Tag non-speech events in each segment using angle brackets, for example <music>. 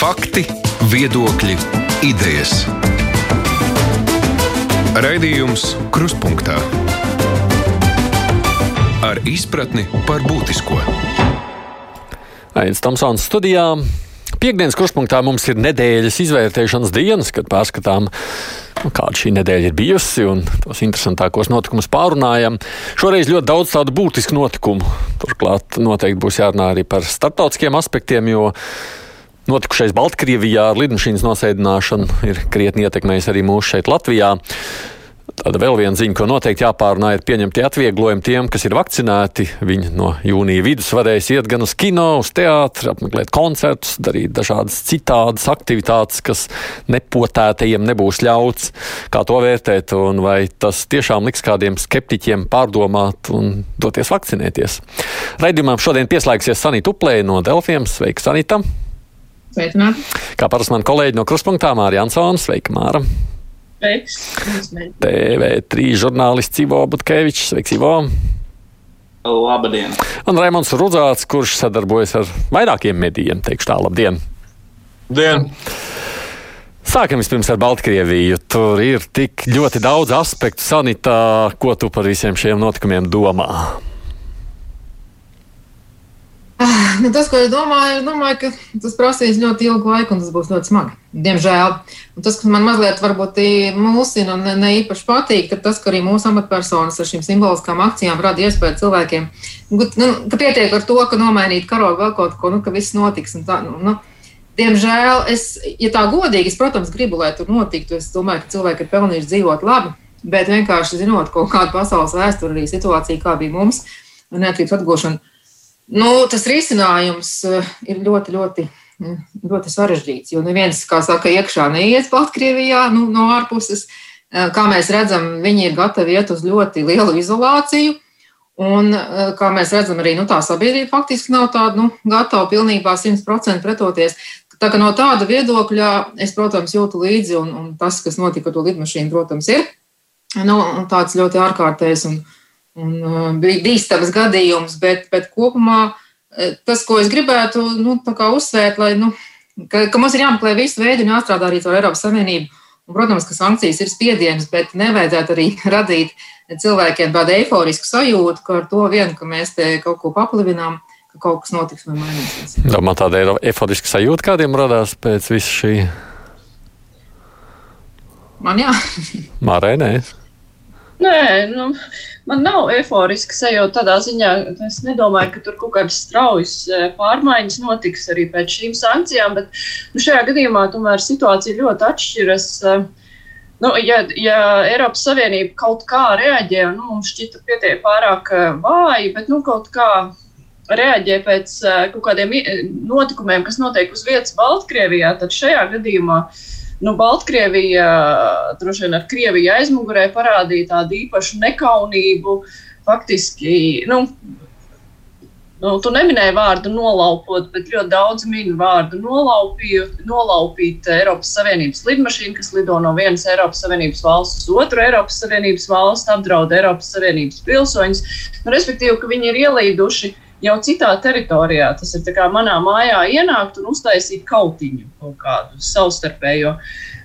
Fakti, viedokļi, idejas. Raidījums Krustpunktā ar izpratni par būtisko. Aizsmeļamies Tamsānas studijā. Piektdienas kruspunktā mums ir nedēļas izvērtēšanas dienas, kad pārskatām, nu, kāda šī nedēļa ir bijusi un tos interesantākos notikumus pārunājam. Šoreiz ļoti daudz tādu būtisku notikumu. Turklāt noteikti būs jārunā arī par starptautiskiem aspektiem, jo notikušais Baltkrievijā ar lidmašīnas nosēdināšanu ir krietni ietekmējis arī mūsu šeit Latvijā. Tāda vēl viena ziņa, ko noteikti jāpārunā, ir pieņemti atvieglojumi tiem, kas ir vakcinēti. Viņi no jūnija vidus varēs iet gan uz kino, uz teātri, apmeklēt koncertus, darīt dažādas citādas aktivitātes, kas nepotētajiem nebūs ļauts. Kā to vērtēt un vai tas tiešām liks kādiem skeptiķiem pārdomāt un doties vakcinēties? Raidījumam šodien pieslēgsies Sanita Uplēja no Delfiem. Sveika, Sanita! Sveicināti! Kā parasti man kolēģi no Kruspunktā Mārija Ansona. Sveika, Māra! TV3 žurnālists Ivo Butkevičs. Sveiks, Ivo! Labdien! Un Raimons Rudzāts, kurš sadarbojas ar vairākiem medijiem, teikšu tā, labdien! Dien! Sākam vispirms ar Baltkrieviju. Tur ir tik ļoti daudz aspektu sanitā, ko tu par visiem šiem notikumiem domā. Nu, tas, ko es domāju, es domāju, ka tas prasīs ļoti ilgu laiku un tas būs ļoti smagi. Diemžēl. Un tas, kas man mazliet mulsina un ne, ne īpaši patīk, ir tas, ka arī mūsu amatpersonas ar šīm simboliskām akcijām rada iespēju cilvēkiem, nu, ka pietiek ar to, ka nomainīt karogu vēl kaut ko, nu, ka viss notiks. Tā, nu, nu, diemžēl, es, ja tā godīgi, es, protams, gribu, lai tur notiktu. Es domāju, ka cilvēki ir pelnījuši dzīvot labi, bet vienkārši zinot kaut kādu pasaules vēsturi, arī situāciju, kā bija mums, un neatkarības atgūšana Nu, tas risinājums eh, ir ļoti, ļoti, mm, ļoti sarežģīts. Jo neviens, kā saka, iekšā neies Baltkrievijā nu, no ārpuses. Eh, kā mēs redzam, viņi ir gatavi iet uz ļoti lielu izolāciju. Un, eh, kā mēs redzam, arī nu, tā sabiedrība faktiski nav tāda nu, gatava pilnībā 100% pretoties. Tā kā no tāda viedokļa es, protams, jūtu līdzi, un, un tas, kas notika ar to lidmašīnu, protams, ir nu, tāds ļoti ārkārtējs un, un uh, bija bīstams gadījums, bet, bet kopumā uh, tas, ko es gribētu nu, uzsvērt, lai, nu, ka, ka mums ir jāmeklē visi veidi un jāstrādā arī ar Eiropas Savienību. Un, protams, ka sankcijas ir spiediens, bet nevajadzētu arī <laughs> radīt cilvēkiem tādu eiforisku sajūtu, ka ar to vien, ka mēs te kaut ko paplivinām, ka kaut kas notiks vai mainīsies. Domā, tāda eiforiska sajūta kādiem radās pēc visa šī? Man jā. Mārai, nē. Nē, nu, man nav eiforiska sajūta tādā ziņā, ka es nedomāju, ka tur kaut kādas straujas e, pārmaiņas notiks arī pēc šīm sankcijām, bet nu, šajā gadījumā tomēr situācija ļoti atšķiras. E, nu, ja, ja Eiropas Savienība kaut kā reaģē, nu, mums šķita pietiek pārāk e, vāji, bet nu, kaut kā reaģē pēc kaut kādiem notikumiem, kas notiek uz vietas Baltkrievijā, tad šajā gadījumā uh, nu, Baltkrievija droši vien ar Krieviju aizmugurē parādīja tādu īpašu nekaunību. Faktiski, nu, nu, tu neminēji vārdu nolaupot, bet ļoti daudz minu vārdu nolaupīt Eiropas Savienības lidmašīnu, kas lido no vienas Eiropas Savienības valsts uz otru Eiropas Savienības valsts, apdraud Eiropas Savienības pilsoņus. Nu, respektīvi, ka viņi ir ielīduši uh, jau citā teritorijā. Tas ir kā manā mājā ienākt un uztaisīt kautiņu kaut kādu savstarpējo.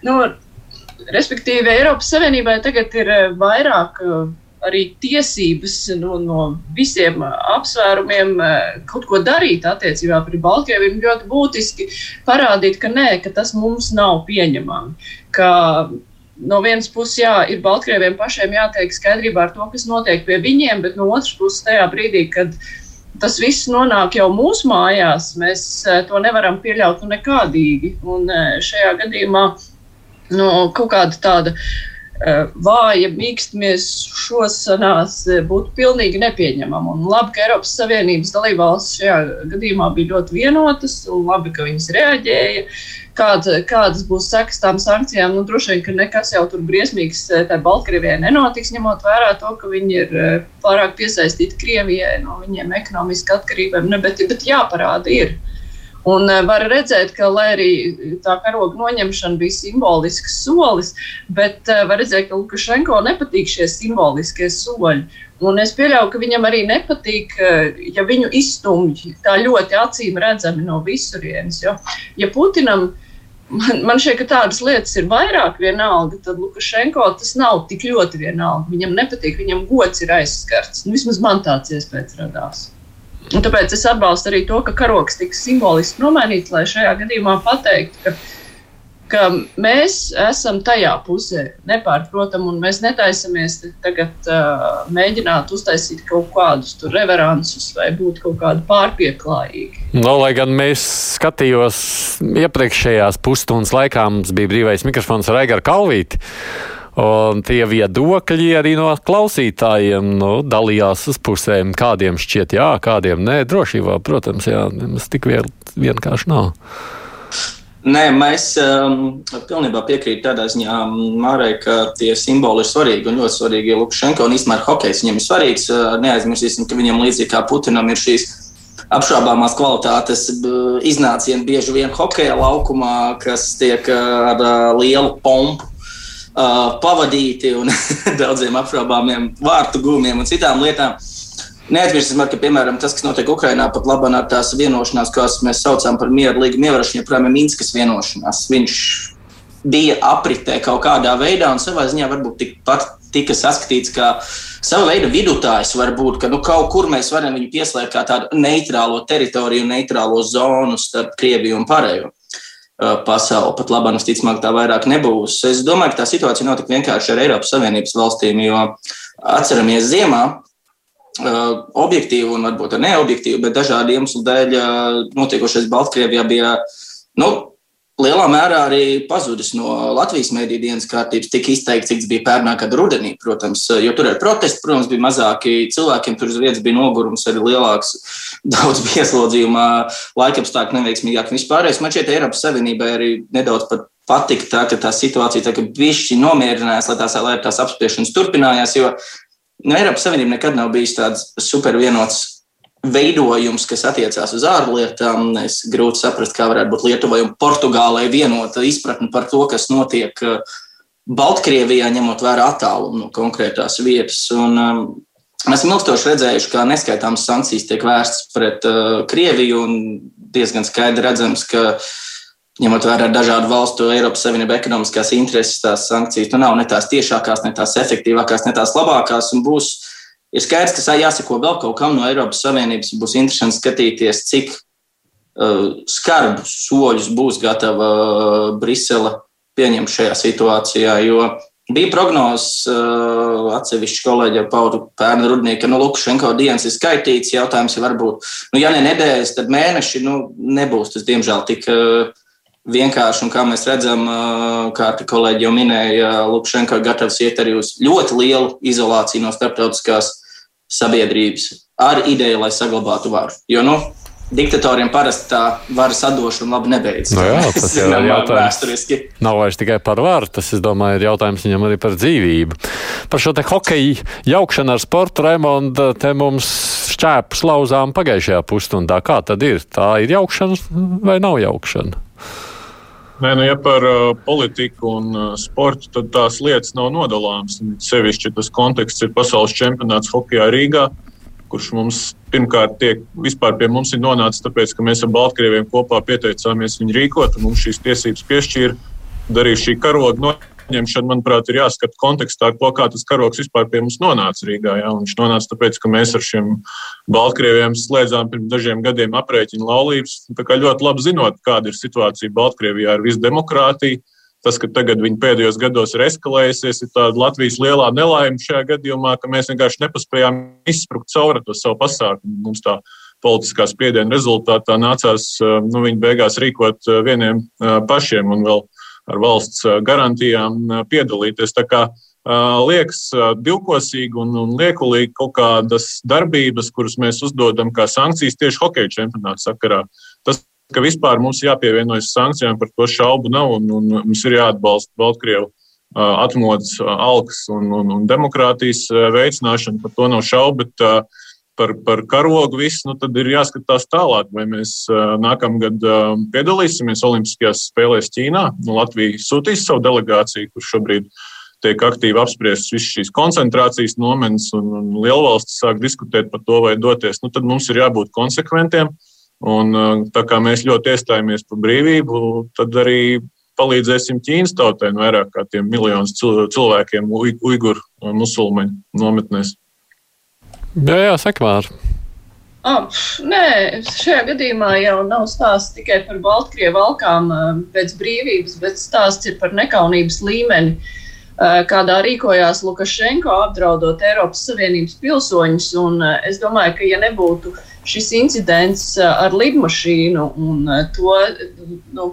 Nu, respektīvi, Eiropas Savienībai tagad ir eh, vairāk eh, arī tiesības no, no visiem apsvērumiem eh, kaut ko darīt attiecībā pret Baltkrieviju. Ļoti būtiski parādīt, ka nē, ka tas mums nav pieņemami. Ka no vienas puses, jā, ir Baltkrieviem pašiem jātiek skaidrībā ar to, kas notiek pie viņiem, bet no otras puses, tajā brīdī, kad viņi tas viss nonāk jau mūsu mājās. Mēs eh, to nevaram pieļaut nu, nekādīgi. Un eh, šajā gadījumā nu, kaut kāda tāda eh, vāja mīkstamies šosanās būtu pilnīgi nepieņemama. Un labi, ka Eiropas Savienības dalībvalstis šajā gadījumā bija ļoti vienotas un labi, ka viņas reaģēja. Uh, kāda, kādas būs sekas tām sankcijām. Nu, droši vien, ka nekas jau tur briesmīgs eh, tajā Baltkrievijai nenotiks, ņemot vērā to, ka viņi ir eh, pārāk piesaistīti Krievijai no viņiem ekonomiski atkarībiem, ne, bet, bet jāparāda ir. Un eh, var redzēt, ka, lai arī tā karoga noņemšana bija simbolisks solis, bet var redzēt, ka Lukašenko nepatīk šie simboliskie soļi. Un es pieļauju, ka viņam arī nepatīk, ja viņu izstumj tā ļoti acīm redzami no visurienes. Jo, ja Putinam man, man šķiet, ka tādas lietas ir vairāk vienalga, tad Lukašenko tas nav tik ļoti vienalga. Viņam nepatīk, viņam gods ir aizskarts. Nu, vismaz man tāds iespējas radās. Un tāpēc es atbalstu arī to, ka karoks tiks simboliski nomainīts, lai šajā gadījumā pateiktu, ka, ka mēs esam tajā pusē, nepārprotam, un mēs netaisamies tagad uh, mēģināt uztaisīt kaut kādus reveransus vai būt kaut kādi pārpieklājīgi. No, nu, lai gan mēs skatījos iepriekšējās pusstundas laikā, mums bija brīvais mikrofons ar Aigaru Kalvīti. Un tie viedokļi arī no klausītājiem nu, dalījās uz pusēm. Kādiem šķiet jā, kādiem nē. Drošībā, protams, jā, nemaz tik vien, vienkārši nav. Nē, mēs um, pilnībā piekrītam tādā ziņā, Mārai, ka tie simboli ir svarīgi un ļoti svarīgi. Lukašenko un īstenībā hokejs viņam ir svarīgs. Uh, neaizmirsīsim, ka viņam līdzīgi kā Putinam ir šīs apšaubāmās kvalitātes iznācieni bieži vien hokeja laukumā, kas tiek uh, ar uh, lielu pompu uh, pavadīti un <laughs> daudziem apšaubāmiem vārtu gūmiem un citām lietām. Neaizmirsīsim, ka, piemēram, tas, kas notiek Ukrajinā, pat labā ar tās vienošanās, ko mēs saucam par mieru līgumu ievērošanu, joprojām ir Minskas vienošanās. Viņš bija apritē kaut kādā veidā un savā ziņā varbūt tikpat tika saskatīts kā sava veida vidutājs. Varbūt, ka nu, kaut kur mēs varam viņu pieslēgt kā tādu neitrālo teritoriju, neitrālo zonu starp Krieviju un pārējo. Uh, pasauli. Pat labi, visticamāk, tā vairāk nebūs. Es domāju, ka tā situācija nav tik vienkārši ar Eiropas Savienības valstīm, jo atceramies ziemā. Objektīvi un varbūt neobjektīvi, bet dažādu iemeslu dēļ notiekošais Baltkrievijā bija nu, lielā mērā arī pazudis no Latvijas mēdīņu dienas kārtības, tik izteikti, cik tas bija pērnā gada rudenī. Protams, jo tur ir protesti, protams, bija mazāki cilvēkiem, tur uz vietas bija nogurums, arī lielāks, <laughs> daudz bija ieslodzījumā, laikapstākļi neveiksmīgāk. Vispārējais man šķiet, Eiropas Savienībai arī nedaudz pat patika tā, ka tā situācija tā, ka bišķi nomierinājās, lai tās, lai tās apspiešanas turpinājās, jo nu, Eiropas Savienība nekad nav bijis tāds supervienots veidojums, kas attiecās uz ārlietām. Es grūti saprast, kā varētu būt Lietuvai un Portugālei vienota izpratne par to, kas notiek uh, Baltkrievijā, ņemot vērā attālumu no konkrētās vietas. Un, um, mēs esam ilgstoši redzējuši, kā neskaitāmas sankcijas tiek vērstas pret uh, Krieviju, un diezgan skaidri redzams, ka ņemot vērā dažādu valstu Eiropas Savienību ekonomiskās intereses, tās sankcijas nu, nav ne tās tiešākās, ne tās efektīvākās, ne tās labākās, būs Ir skaidrs, ka jāsako vēl kaut kam no Eiropas Savienības. Būs interesanti skatīties, cik uh, skarbus soļus būs gatava uh, Brisele pieņemt šajā situācijā. Jo bija prognozes, uh, atsevišķi kolēģi jau paudu pērnu rudnī, ka nu, Lukašenko dienas ir skaitīts. Jautājums ir varbūt, nu, ja ne nedēļas, tad mēneši nu, nebūs tas, diemžēl, tik. Uh, vienkārši, un kā mēs redzam, kā kolēģi jau minēja, Lukašenko gatavs iet arī uz ļoti lielu izolāciju no starptautiskās sabiedrības ar ideju, lai saglabātu varu. Jo, nu, diktatoriem parasti tā varas atdošana labi nebeidzas. No jā, <laughs> tas ir jautājums. Nav vairs tikai par varu, tas, es domāju, ir jautājums viņam arī par dzīvību. Par šo te hokeju jaukšanu ar sportu, Raimonda, te mums šķēpus lauzām pagājušajā pusstundā. Kā tad ir? Tā ir jaukšana vai nav jaukšana? Nē, nu, ja par uh, politiku un uh, sportu, tad tās lietas nav nodalāmas. Sevišķi tas konteksts ir pasaules čempionāts hokeja Rīgā, kurš mums pirmkārt tiek vispār pie mums ir nonācis, tāpēc, ka mēs ar Baltkrieviem kopā pieteicāmies viņu rīkot, un mums šīs tiesības piešķīra. Darīja šī karoga no ņemšana, manuprāt, ir jāskata kontekstā to, kā tas karoks vispār pie mums nonāca Rīgā. Jā. Viņš nonāca tāpēc, ka mēs ar šiem Baltkrieviem slēdzām pirms dažiem gadiem aprēķinu laulības. Tā kā ļoti labi zinot, kāda ir situācija Baltkrievijā ar visu demokrātiju. Tas, ka tagad viņi pēdējos gados ir eskalējusies, ir tāda Latvijas lielā nelaime šajā gadījumā, ka mēs vienkārši nepaspējām izsprukt cauri to savu pasākumu. Mums tā politiskā spiediena rezultātā nācās nu, viņi beigās rīkot vieniem pašiem un vēl ar valsts garantijām piedalīties. Tā kā liekas divkosīgi un, un liekulīgi kaut kādas darbības, kuras mēs uzdodam kā sankcijas tieši hokeja čempionāta sakarā. Tas, ka vispār mums jāpievienojas sankcijām, par to šaubu nav, un, un mums ir jāatbalsta Baltkrievu atmodas, alkas un, un, un demokrātijas veicināšana, par to nav šaubu. Bet, par, par karogu viss, nu, tad ir jāskatās tālāk, vai mēs nākamgad piedalīsimies Olimpiskajās spēlēs Ķīnā. Nu, Latvija sūtīs savu delegāciju, kur šobrīd tiek aktīvi apspriestas visas šīs koncentrācijas nometnes, un, un lielvalstis sāk diskutēt par to, vai doties. Nu, tad mums ir jābūt konsekventiem. Un, tā kā mēs ļoti iestājāmies par brīvību, tad arī palīdzēsim Ķīnas tautai vairāk kā tiem miljonus cilvēkiem, uiguru musulmaņu nometnēs. Jā, jā, sekmāri. Oh, nē, šajā gadījumā jau nav stāsts tikai par Baltkrievu valkām pēc brīvības, bet stāsts ir par nekaunības līmeni, kādā rīkojās Lukašenko apdraudot Eiropas Savienības pilsoņus. Un es domāju, ka ja nebūtu šis incidents ar lidmašīnu un to, nu,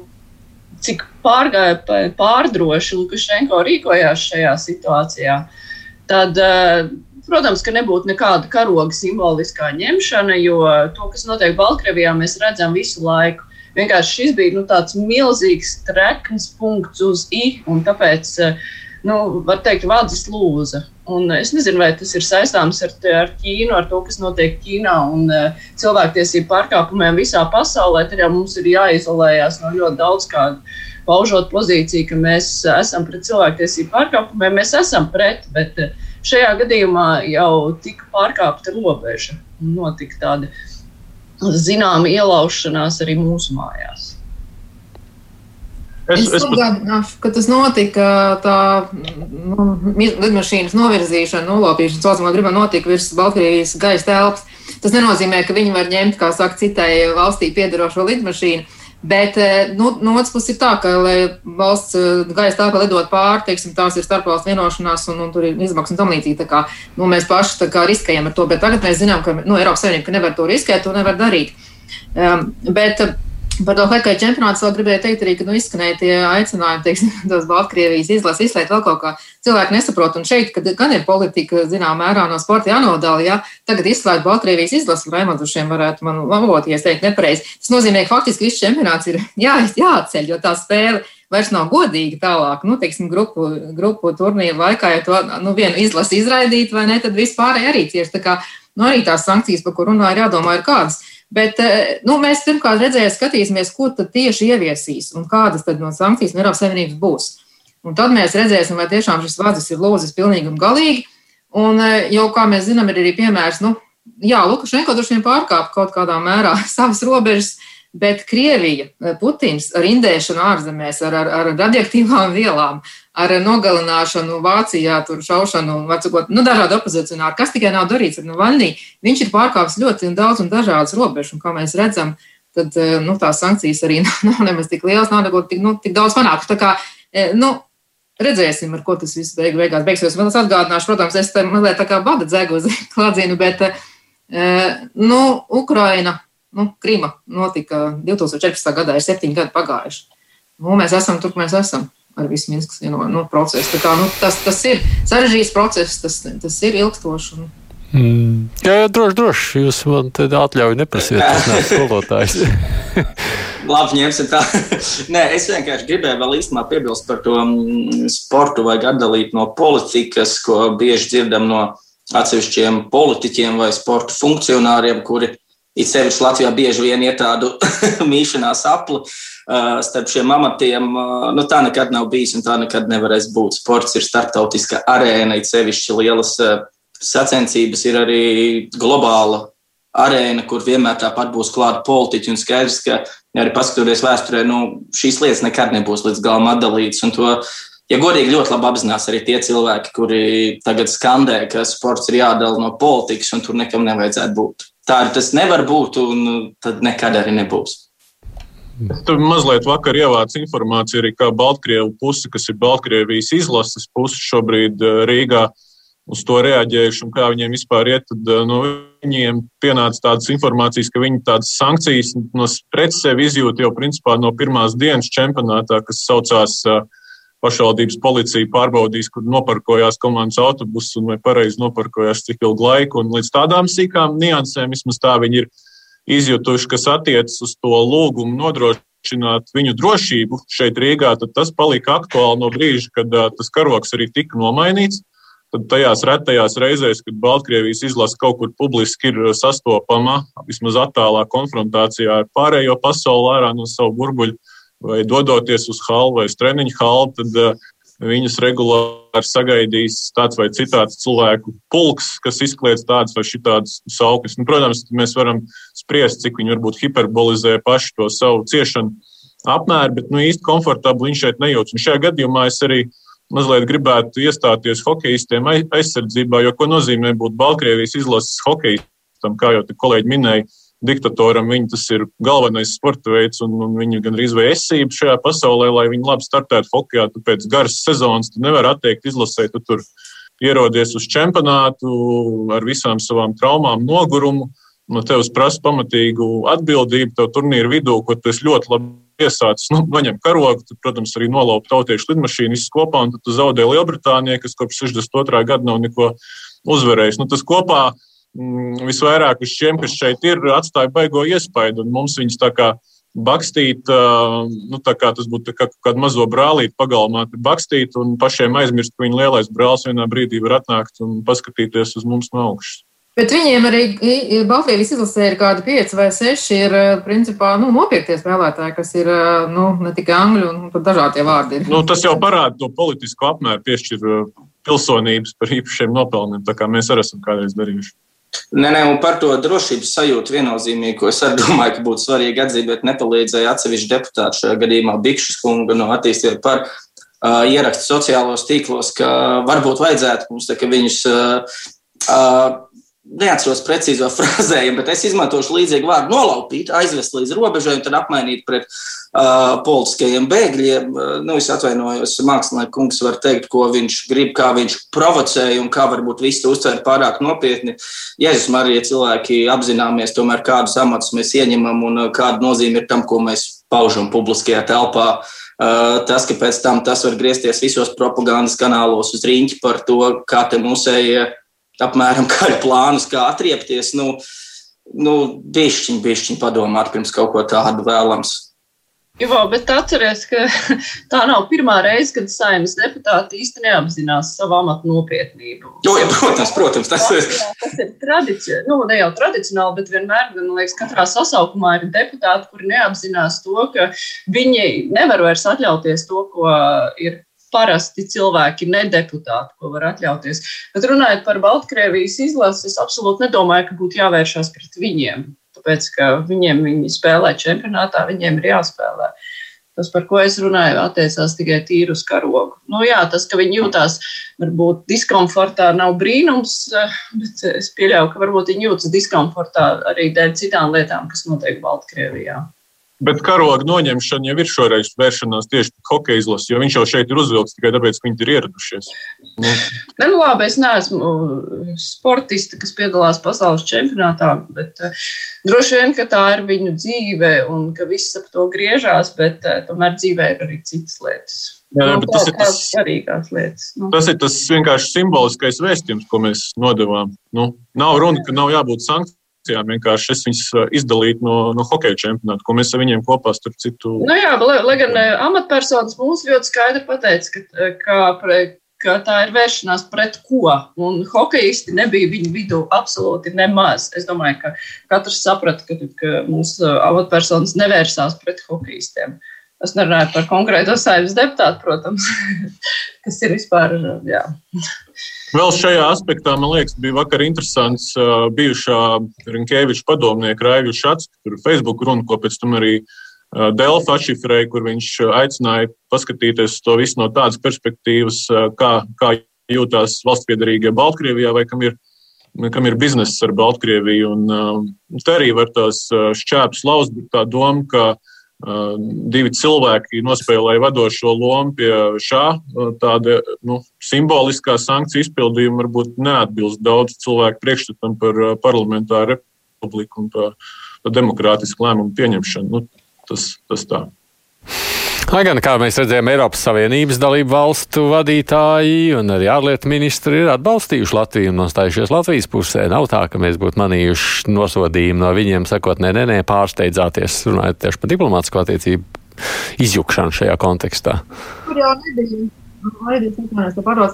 cik pārgāja pārdroši Lukašenko rīkojās šajā situācijā, tad Protams, ka nebūtu nekāda karoga simboliskā ņemšana, jo to, kas notiek Baltkrievijā, mēs redzam visu laiku. Vienkārši šis bija nu, tāds milzīgs trekns punkts uz I, un tāpēc, nu, var teikt, vādzis lūza. Un es nezinu, vai tas ir saistāms ar, ar Ķīnu, ar to, kas notiek Ķīnā un uh, cilvēktiesību pārkāpumiem visā pasaulē. Tad jau mums ir jāizolējas no ļoti daudz kādu. Paužot pozīciju, ka mēs esam pret cilvēktiesību pārkāpumiem, mēs esam pret, bet uh, Šajā gadījumā jau tika pārkāpta robeža un notika tāda zināma ielaušanās arī mūsu mājās. Es, es atgādināšu, ka tas notika tā nu, lidmašīnas novirzīšana, nolaupīšana, saucamā gribam notika virs Baltkrievijas gaisa telpas. Tas nenozīmē, ka viņi var ņemt, kā saka, citai valstī piedarošo lidmašīnu. Bet eh, nu, no otras puses ir tā, ka, lai valsts eh, gaisa telpa lidot pāri, teiksim, tās ir starpvalstu vienošanās un, un tur ir izmaksas un tam līdzīgi. Kā, nu, mēs paši kā, riskējam ar to, bet tagad mēs zinām, ka nu, Eiropas Savienība nevar to riskēt, to nevar darīt. Um, bet, Par to hokeja čempionātu vēl gribēju teikt arī, ka nu, izskanēja tie aicinājumi, teiksim, <laughs> tos Baltkrievijas izlases izslēgt vēl kaut kā. Cilvēki nesaprot, un šeit, gan ir politika, zinām, mērā no sporta jānodala, ja tagad izslēgt Baltkrievijas izlasi, Raimonds šiem varētu man labot, ja es teiktu nepareizi. Tas nozīmē, ka faktiski viss čempionāts ir <laughs> jā, jāatceļ, jo tā spēle vairs nav godīga tālāk. Nu, teiksim, grupu, grupu turnīru laikā, ja to nu, vienu izlasi izraidīt, vai ne, tad vispārēji arī cieši. Tā kā nu, arī tās sankcijas, par kurām runāju, ir jādomā, ir kādas. Bet eh, nu, mēs pirmkārt redzēsim, skatīsimies, ko tad tieši ieviesīs un kādas tad no sankcijas no Eiropas Savienības būs. Un tad mēs redzēsim, vai tiešām šis vārds ir lūzis pilnīgi un galīgi. Un eh, jau kā mēs zinām, ir arī piemērs, nu, jā, Lukašenko droši vien pārkāpa kaut kādā mērā <laughs> savas robežas, bet Krievija, eh, Putins ar indēšanu ārzemēs, ar, ar, ar radioaktīvām vielām, ar nogalināšanu Vācijā, tur šaušanu, vecukot, nu, dažādi opozicionāri, kas tikai nav darīts ar Navaļnī, viņš ir pārkāpis ļoti daudz un dažādas robežas, un kā mēs redzam, tad, eh, nu, tās sankcijas arī <laughs> nav nemaz tik lielas, nav neko tik, nu, tik daudz panākuši. Tā kā, eh, nu, redzēsim, ar ko tas viss beig, beigās beigsies. Vēl es atgādināšu, protams, es te mazliet tā kā bada dzegu uz <laughs> klādzienu, bet, nu, Ukraina, nu, Krima notika 2014. gadā, ir septiņi gadi pagājuši. Nu, mēs esam tur, mēs esam ar visu Minskas vieno, nu, procesu. Kā, nu, tas, tas ir sarežģīts process, tas, tas ir ilgstošs. Un... Mm. Jā, jā, droši, droši. Jūs man te atļauju neprasiet, tas nav skolotājs. <laughs> Labi, ņemsim tā. Nē, es vienkārši gribēju vēl īstenībā piebilst par to mm, sportu vai atdalīt no politikas, ko bieži dzirdam no atsevišķiem politiķiem vai sporta funkcionāriem, kuri it sevišķi Latvijā bieži vien ir tādu <laughs> mīšanās apli starp šiem amatiem. Nu, tā nekad nav bijis un tā nekad nevarēs būt. Sports ir starptautiska arēna, it sevišķi lielas sacensības ir arī globāla arēna, kur vienmēr tāpat būs klāta politiķi. Un skaidrs, ka arī paskatoties vēsturē, nu, šīs lietas nekad nebūs līdz galam atdalītas. Ja godīgi, ļoti labi apzinās arī tie cilvēki, kuri tagad skandē, ka sports ir jādala no politikas un tur nekam nevajadzētu būt. Tā tas nevar būt, un tad nekad arī nebūs. Tur mazliet vakar ievāca informācija arī, kā Baltkrievu puse, kas ir Baltkrievijas izlases puse šobrīd eh, Rīgā, uz to reaģējuši un kā viņiem vispār iet. Tad eh, no viņiem pienāca tādas informācijas, ka viņi tādas sankcijas no pret sevi izjūt jau principā no pirmās dienas čempionātā, kas saucās eh, pašvaldības policija pārbaudīs, kur noparkojās komandas autobusus un vai pareizi noparkojās cik ilgu laiku. Un līdz tādām sīkām niansēm vismaz tā viņi ir izjutuši, kas attiecas uz to lūgumu nodrošināt viņu drošību šeit Rīgā, tad tas palika aktuāli no brīža, kad tas karoks arī tika nomainīts. Tad tajās retajās reizēs, kad Baltkrievijas izlase kaut kur publiski ir sastopama, vismaz attālā konfrontācijā ar pārējo pasauli ārā no savu burbuļu, vai dodoties uz halu vai uz treniņu halu, tad uh, viņus regulāri sagaidīs tāds vai citāds cilvēku pulks, kas izkliedz tādas vai šitādas saukļus. Nu, protams, mēs varam spriest, cik viņi varbūt hiperbolizē paši to savu ciešanu apmēru, bet nu, īsti komfortabli viņš šeit nejūtas. Un šajā gadījumā es arī mazliet gribētu iestāties hokeistiem aizsardzībā, jo ko nozīmē būt Baltkrievijas izlases hokeistam, kā jau te kolēģi minēja diktatoram viņa tas ir galvenais sporta veids un, un viņa gandrīz vai esība šajā pasaulē, lai viņi labi startētu hokeja. Tu pēc garas sezonas tu nevari atteikt izlasē, tu tur ierodies uz čempionātu ar visām savām traumām, nogurumu. No tevis prasa pamatīgu atbildību, tev turnīru vidū, ko tu ļoti labi iesācis. Nu, noņem karogu, tad, protams, arī nolaupa tautiešu lidmašīnu, viss kopā, un tad tu zaudē Lielbritānijai, kas kopš 62. gada nav neko uzvarējis. Nu, tas kopā visvairāk uz šiem, kas šeit ir, atstāja baigo iespaidu, un mums viņus tā kā bakstīt, nu, tā kā tas būtu kā kādu mazo brālīti pagalmā, bakstīt un pašiem aizmirst, ka viņa lielais brālis vienā brīdī var atnākt un paskatīties uz mums no augšas. Bet viņiem arī Baltkrievijas izlasē ir kādi pieci vai seši, ir principā nu, nopietnie spēlētāji, kas ir nu, ne tikai angļu, un pat dažādi vārdi. Ir. Nu, tas jau parāda to politisko apmēru, piešķir pilsonības par īpašiem nopelniem, tā kā mēs arī esam kādreiz darījuši. Nē, nē, un par to drošības sajūtu viennozīmīgi, ko es arī <laughs> domāju, ka būtu svarīgi atzīt, bet nepalīdzēja atsevišķi deputāti šajā gadījumā Bikšas kunga no attīstīt par uh, ierakstu sociālos tīklos, ka varbūt vajadzētu mums tā, viņus uh, uh, neatceros precīzo <laughs> frāzējumu, bet es izmantošu līdzīgu vārdu nolaupīt, aizvest līdz robežai un tad apmainīt pret uh, politiskajiem bēgļiem. Uh, nu, es atvainojos, mākslinieks kungs var teikt, ko viņš grib, kā viņš provocēja un kā varbūt visi uztver pārāk nopietni. Jēzus Marija cilvēki apzināmies tomēr, kādus amatus mēs ieņemam un kāda nozīme ir tam, ko mēs paužam publiskajā telpā. Uh, tas, ka pēc tam tas var griezties visos propagandas kanālos uz rīņķi par to, kā te mūsējie apmēram <laughs> kādu plānus, kā atriepties. Nu, nu, bišķiņ, bišķiņ padomāt pirms kaut ko tādu vēlams. Jo, bet atcerieties, ka <laughs> tā nav pirmā reize, kad saimnes deputāti īsti neapzinās savu amatu nopietnību. Jo, ja, protams, protams, tas ir. Tas ir tradicionāli, nu, ne jau tradicionāli, bet vienmēr, man liekas, katrā sasaukumā ir deputāti, kuri neapzinās to, ka viņi nevar vairs atļauties to, ko ir parasti cilvēki, ne deputāti, ko var atļauties. Bet runājot par Baltkrievijas izlasi, es absolūti nedomāju, ka būtu jāvēršās pret viņiem. Tāpēc, ka viņiem viņi spēlē čempionātā, viņiem ir jāspēlē. Tas, par ko es runāju, attiecās tikai tīri uz karogu. Nu, jā, tas, ka viņi jūtās varbūt diskomfortā, nav brīnums, bet es pieļauju, ka varbūt viņi jūtas diskomfortā arī dēļ citām lietām, kas notiek Baltkrievijā. Bet karoga noņemšana jau ir šoreiz vēršanās tieši pret hokeja izlasi, jo viņš jau šeit ir uzvilkts tikai tāpēc, ka viņi ir ieradušies. Nu. Ne, nu labi, es neesmu sportiste, kas piedalās pasaules čempionātā, bet uh, droši vien, ka tā ir viņu dzīve un ka viss ap to griežās, bet uh, tomēr dzīvē ir arī citas lietas. Jā, nu, tas, ir tas, lietas, nu. tas ir tas vienkārši simboliskais vēstījums, ko mēs nodevām. Nu, nav runa, ka nav jābūt sankcijām akcijām. Vienkārši es viņus uh, izdalītu no, no hokeja čempionāta, ko mēs ar viņiem kopā starp citu. Nu jā, lai, lai gan uh, amatpersonas mums ļoti skaidri pateica, ka, uh, ka, ka tā ir vēršanās pret ko. Un hokeisti nebija viņu vidū absolūti nemaz. Es domāju, ka katrs saprata, ka, ka mūsu amatpersonas nevērsās pret hokeistiem. Es nerunāju par konkrēto saimnes deputātu, protams, <laughs> kas ir vispār. Jā. Vēl šajā aspektā, man liekas, bija vakar interesants uh, bijušā Rinkēviča padomnieka Raivju Šats, tur Facebook runa, ko pēc tam arī uh, Delfa atšifrēja, kur viņš aicināja paskatīties to visu no tādas perspektīvas, uh, kā, kā jūtās valsts piedarīgie Baltkrievijā vai kam ir, kam ir bizness ar Baltkrieviju. Un, uh, te arī var tās šķēpes lauzt, bet tā doma, ka divi cilvēki nospēlēja vadošo lomu pie šā tāda nu, simboliskā sankciju izpildījuma, varbūt neatbilst daudz cilvēku priekšstatam par parlamentāru republiku un par demokrātisku lēmumu pieņemšanu. Nu, tas, tas tā. Lai gan, kā mēs redzējām, Eiropas Savienības dalību valstu vadītāji un arī ārlietu ministri ir atbalstījuši Latviju un nostājušies Latvijas pusē. Nav tā, ka mēs būtu manījuši nosodījumu no viņiem, sakot, nē, nē, nē pārsteidzāties, runājot tieši par diplomātsko attiecību izjukšanu šajā kontekstā. Tur jau nebija.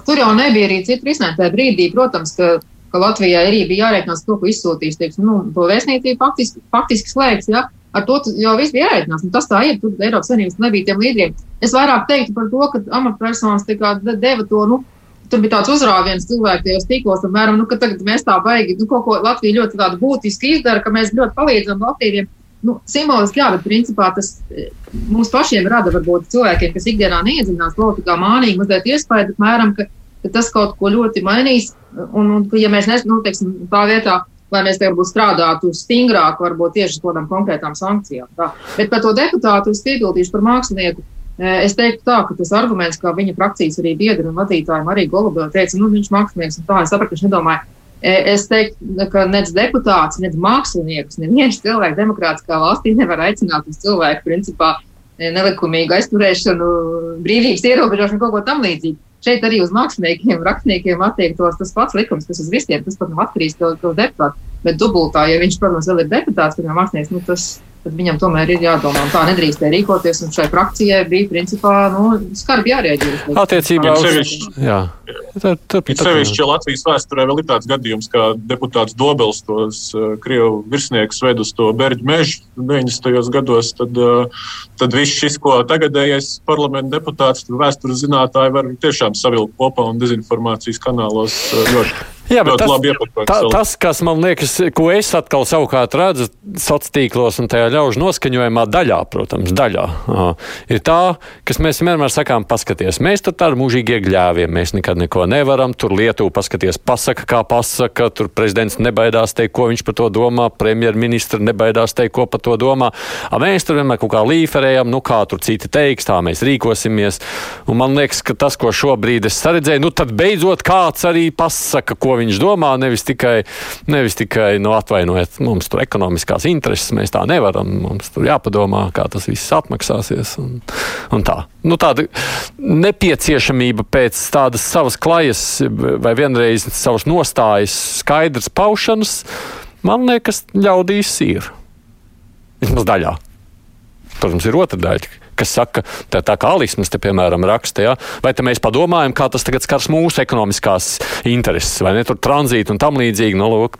Tur jau nebija arī citu risinājumu. Tajā brīdī, protams, ka, ka Latvijai arī bija jārēķinās to, ko izsūtīs, teiksim, nu, to vēstniecību faktiski, faktiski slēgts. Ja? Ar to jau viss bija ierēķināts. Nu, tas tā ir, tur Eiropas Savienības nebija tiem līderiem. Es vairāk teiktu par to, ka amatpersonas deva to, nu, tur bija tāds uzrāviens cilvēku tajos tīklos, apmēram, nu, ka tagad mēs tā baigi, nu, kaut ko Latvija ļoti būtiski izdara, ka mēs ļoti palīdzam Latvijiem. Nu, simboliski, jā, bet principā tas eh, mums pašiem rada varbūt cilvēkiem, kas ikdienā neiedziļinās politikā, mānīgi mazliet iespēju, apmēram, ka, ka tas kaut ko ļoti mainīs. Un, un ja mēs nes, nu, teiksim, tā vietā, lai mēs te varbūt strādātu stingrāk, varbūt tieši uz kādām konkrētām sankcijām. Tā. Bet par to deputātu es piebildīšu par mākslinieku. Es teiktu tā, ka tas arguments, kā viņa frakcijas arī biedri un vadītāji arī Golubē teica, nu, viņš mākslinieks un tā, es sapratu, viņš nedomāja, es teiktu, ka nec deputāts, nec mākslinieks, neviens cilvēks demokrātiskā valstī nevar aicināt uz cilvēku principā nelikumīgu aizturēšanu, brīvības ierobežošanu, kaut ko tam līdzīgu. Šeit arī uz māksliniekiem, rakstniekiem attiektos tas pats likums, kas uz visiem, tas pat nav atkarīgs no deputāta. Bet dubultā, ja viņš, protams, vēl ir deputāts, tad mākslinieks, nu, tas tad viņam tomēr ir jādomā. Tā nedrīkstēja rīkoties, un šai frakcijai bija principā nu, skarbi jārēģē. Attiecībā uz tad, tad, sevišķi Latvijas vēsturē vēl ir tāds gadījums, kā deputāts Dobels tos uh, Krievu virsniekus ved uz to Berģu mežu 90. gados. Tad, uh, tad viss šis, ko tagadējais parlamenta deputāts, vēstures zinātāji var tiešām savilkt kopā un dezinformācijas kanālos uh, ļoti Jā, bet tas, tā, tas, kas man liekas, ko es atkal savukārt redzu sociālos tīklos un tajā ļaužu noskaņojumā daļā, protams, daļā, ir tā, kas mēs vienmēr sakām, paskaties, mēs tur tādi mūžīgi iegļāviem, mēs nekad neko nevaram, tur Lietuva paskaties, pasaka, kā pasaka, tur prezidents nebaidās teikt, ko viņš par to domā, premjerministra nebaidās teikt, ko par to domā. A mēs tur vienmēr kaut kā līferējam, nu kā tur citi teiks, tā mēs rīkosimies. Un man liekas, ka tas, ko šobrīd es saredzēju, nu tad beidzot kāds arī pasaka, ko viņš domā, nevis tikai, nevis tikai nu, atvainojiet, mums tur ekonomiskās intereses, mēs tā nevaram, mums tur jāpadomā, kā tas viss atmaksāsies un, un tā. Nu, tāda nepieciešamība pēc tādas savas klajas vai vienreiz savas nostājas skaidrs paušanas, man liekas, ļaudīs ir. Vismaz daļā. Protams, ir otra daļa, kas saka, tā, tā kā Alismas te, piemēram, raksta, ja? vai te mēs padomājam, kā tas tagad skars mūsu ekonomiskās intereses, vai ne tur tranzītu un tam līdzīgi. Nu, lūk,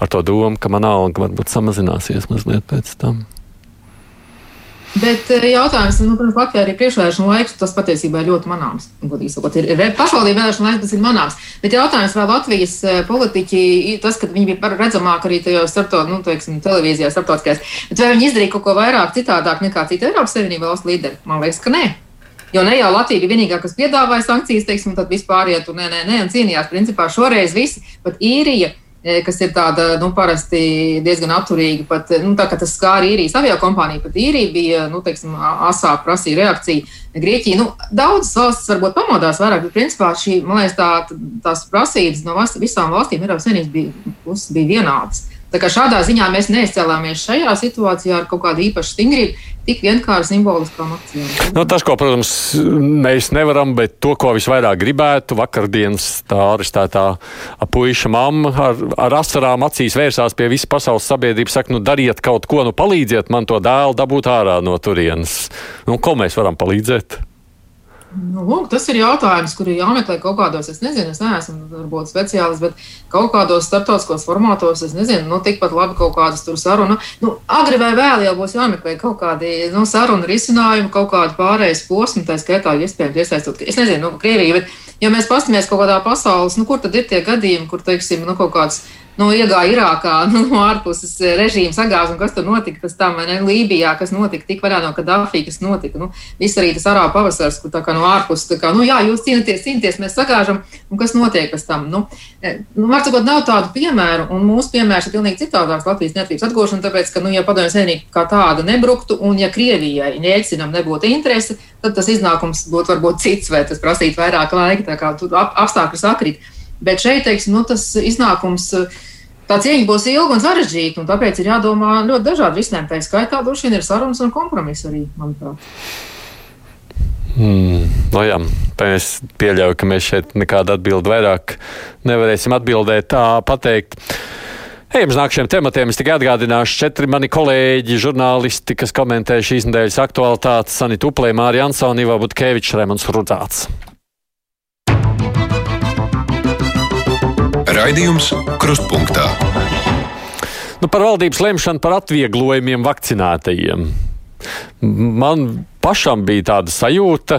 ar to domu, ka man alga varbūt samazināsies mazliet pēc tam. Bet eh, jautājums, nu, protams, Latvijā arī priekšvēlēšana laiks, tas patiesībā ir ļoti manāms. Godīgi sakot, ir, ir pašvaldība vēlēšana laiks, tas ir manāms. Bet jautājums, vai Latvijas eh, politiķi, tas, ka viņi bija redzamāki arī tajos starpto, nu, teiksim, televīzijā, starptautiskajās, bet vai viņi izdarīja kaut ko vairāk citādāk nekā cita Eiropas Savienība valsts līderi? Man liekas, ka nē. Jo ne jau Latvija bija vienīgā, kas piedāvāja sankcijas, teiksim, tad vispār iet un nē, nē, nē, un cīnījās. Principā šoreiz visi, pat īrija E, kas ir tāda nu, parasti diezgan atturīga. Pat, nu, tā kā tas skāra īrijas avio kompāniju, pat īrija bija nu, teiksim, asāk prasīja reakciju. Grieķija, nu, daudzas valstis varbūt pamodās vairāk, bet principā šī, man liekas, tā, tās prasības no visām valstīm Eiropas Savienības bija, bija vienādas. Tā kā šādā ziņā mēs neizcēlāmies šajā situācijā ar kaut kādu īpašu stingrību, tik vienkārši simboliskām akcijām. Nu, tas, ko, protams, mēs nevaram, bet to, ko visvairāk gribētu, vakardienas tā arestētā puiša mamma ar, ar asarām acīs vērsās pie visas pasaules sabiedrības, saka, nu, dariet kaut ko, nu, palīdziet man to dēlu dabūt ārā no turienes. Nu, ko mēs varam palīdzēt? Nu, lūk, tas ir jautājums, kur ir jāmeklē kaut kādos, es nezinu, es neesmu varbūt speciālists, bet kaut kādos starptautiskos formātos, es nezinu, nu, tikpat labi kaut kādas tur saruna. Nu, agri vai vēl jau būs jāmeklē kaut kādi nu, saruna risinājumi, kaut kādi pārējais posmi, tā skaitā, iespējams, iesaistot, es nezinu, nu, Krieviju, bet, ja mēs pastamies kaut kādā pasaules, nu, kur tad ir tie gadījumi, kur, teiksim, nu, kaut kāds nu, iegāja Irākā, <laughs> nu, no ārpuses eh, režīma sagāzta, un kas tur notika pēc tam, ne, Lībijā, kas notika, tik varētu no Kadafī, kas notika, nu, viss arī tas arābu pavasars, kur tā kā no ārpuses, tā kā, nu, jā, jūs cīnāties, cīnāties, mēs sagāžam, un kas notiek pēc tam, nu, eh, nu var sakot, nav tādu piemēru, un mūsu piemērs ir pilnīgi citādāks Latvijas neatkarības atgūšana, tāpēc, ka, nu, ja padomjas vienīgi kā tāda nebruktu, un ja Krievijai, Jēlcinam nebūtu interese, tad tas iznākums būtu varbūt cits, vai tas prasītu vairāk laika, tā kā apstākļi sakrīt. Bet šeit, teiksim, nu, tas iznākums uh, tā cīņa būs ilga un sarežģīta, un tāpēc ir jādomā ļoti dažādi risinājumi. Tā skaitā droši vien ir sarunas un kompromiss arī, manuprāt. Hmm, no jā, es pieļauju, ka mēs šeit nekādu atbildi vairāk nevarēsim atbildēt, tā pateikt. Ejam uz nākamajiem tematiem. Es tikai atgādināšu, četri mani kolēģi, žurnālisti, kas komentē šīs nedēļas aktualitātes, Sanita Uplē, Mārija Ansona, Ivo Butkevičs, Remons Rudzāts. Raidījums Krustpunktā. Nu, par valdības lemšanu par atvieglojumiem vakcinētajiem. Man pašam bija tāda sajūta,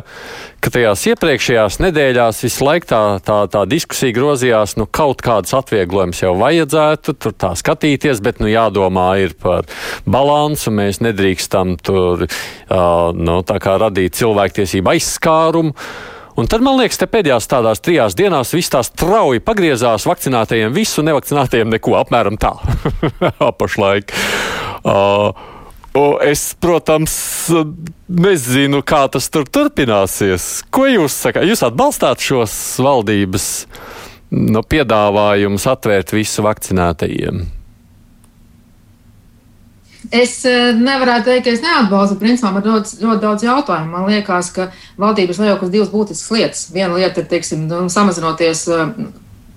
ka tajās iepriekšējās nedēļās visu laiku tā, tā, tā diskusija grozījās, nu kaut kādas atvieglojumus jau vajadzētu tur tā skatīties, bet nu jādomā ir par balansu. Mēs nedrīkstam tur uh, nu, radīt cilvēktiesību aizskārumu. Un tad, man liekas, te pēdējās tādās trijās dienās viss tā strauji pagriezās vakcinētajiem, visu nevakcinētajiem neko apmēram tā. <laughs> Pašlaik. Uh, Es, protams, nezinu, kā tas tur turpināsies. Ko jūs sakāt? Jūs atbalstāt šos valdības nu, piedāvājumus atvērt visu vakcinētajiem? Es eh, nevarētu teikt, ka es neatbalstu. Principā man ir ļoti, ļoti daudz jautājumu. Man liekas, ka valdības lielākās divas būtiskas lietas. Viena lieta ir, teiksim, nu, samazinoties, eh,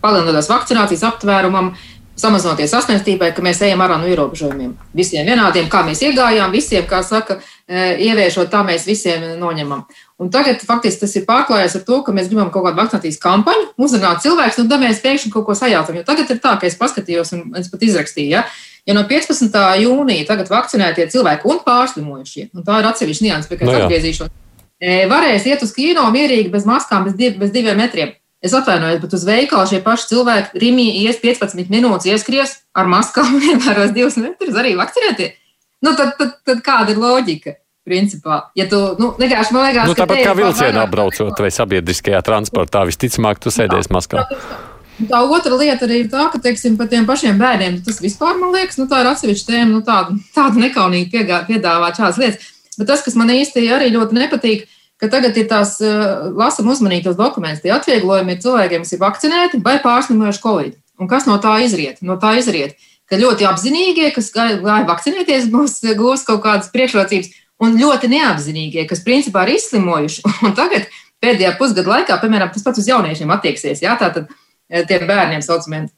palielinoties vakcinācijas aptvērumam, samazinoties sasniegtībai, ka mēs ejam ārā no ierobežojumiem. Visiem vienādiem, kā mēs iegājām, visiem, kā saka, e, ieviešot, tā mēs visiem noņemam. Un tagad faktiski tas ir pārklājies ar to, ka mēs gribam kaut kādu vakcinācijas kampaņu, uzrunāt cilvēkus, un tad mēs pēkšņi kaut ko sajaucam. Jo tagad ir tā, ka es paskatījos, un es pat izrakstīju, ja, ja no 15. jūnija tagad vakcinētie cilvēki un pārslimojušie, un tā ir atsevišķa nianses, pie kā es no atgriezīšos, e, varēs iet uz kino mierīgi bez maskām, bez, div, bez diviem metriem. Es atvainojos, bet uz veikalu šie paši cilvēki Rimī ies 15 minūtes, ieskries ar maskām <laughs> ievēros divus metrus arī vakcinētie. Nu, tad, tad, tad kāda ir loģika? Principā, ja tu nu, vienkārši man liekas, nu, tāpat kā vilcienā braucot vai sabiedriskajā transportā, visticamāk, tu sēdies maskā. Tā otra lieta arī ir tā, ka, teiksim, par tiem pašiem bērniem tas vispār, man liekas, nu, tā ir atsevišķa tēma, nu, tāda, tāda nekaunīga piedāvāt šādas lietas. Bet tas, kas man īsti arī ļoti nepatīk, ka tagad ir tās uh, lasam uzmanītos dokumentus. Tie atvieglojumi ir cilvēkiem, kas ir vakcinēti vai pārslimojuši Covid. Un kas no tā izriet? No tā izriet, ka ļoti apzinīgie, kas gāja vakcinēties, būs gūs kaut kādas priekšrocības, un ļoti neapzinīgie, kas principā ir izslimojuši. <laughs> Un tagad pēdējā pusgada laikā, piemēram, tas pats uz jauniešiem attieksies, jā, tātad tiem bērniem saucamiem.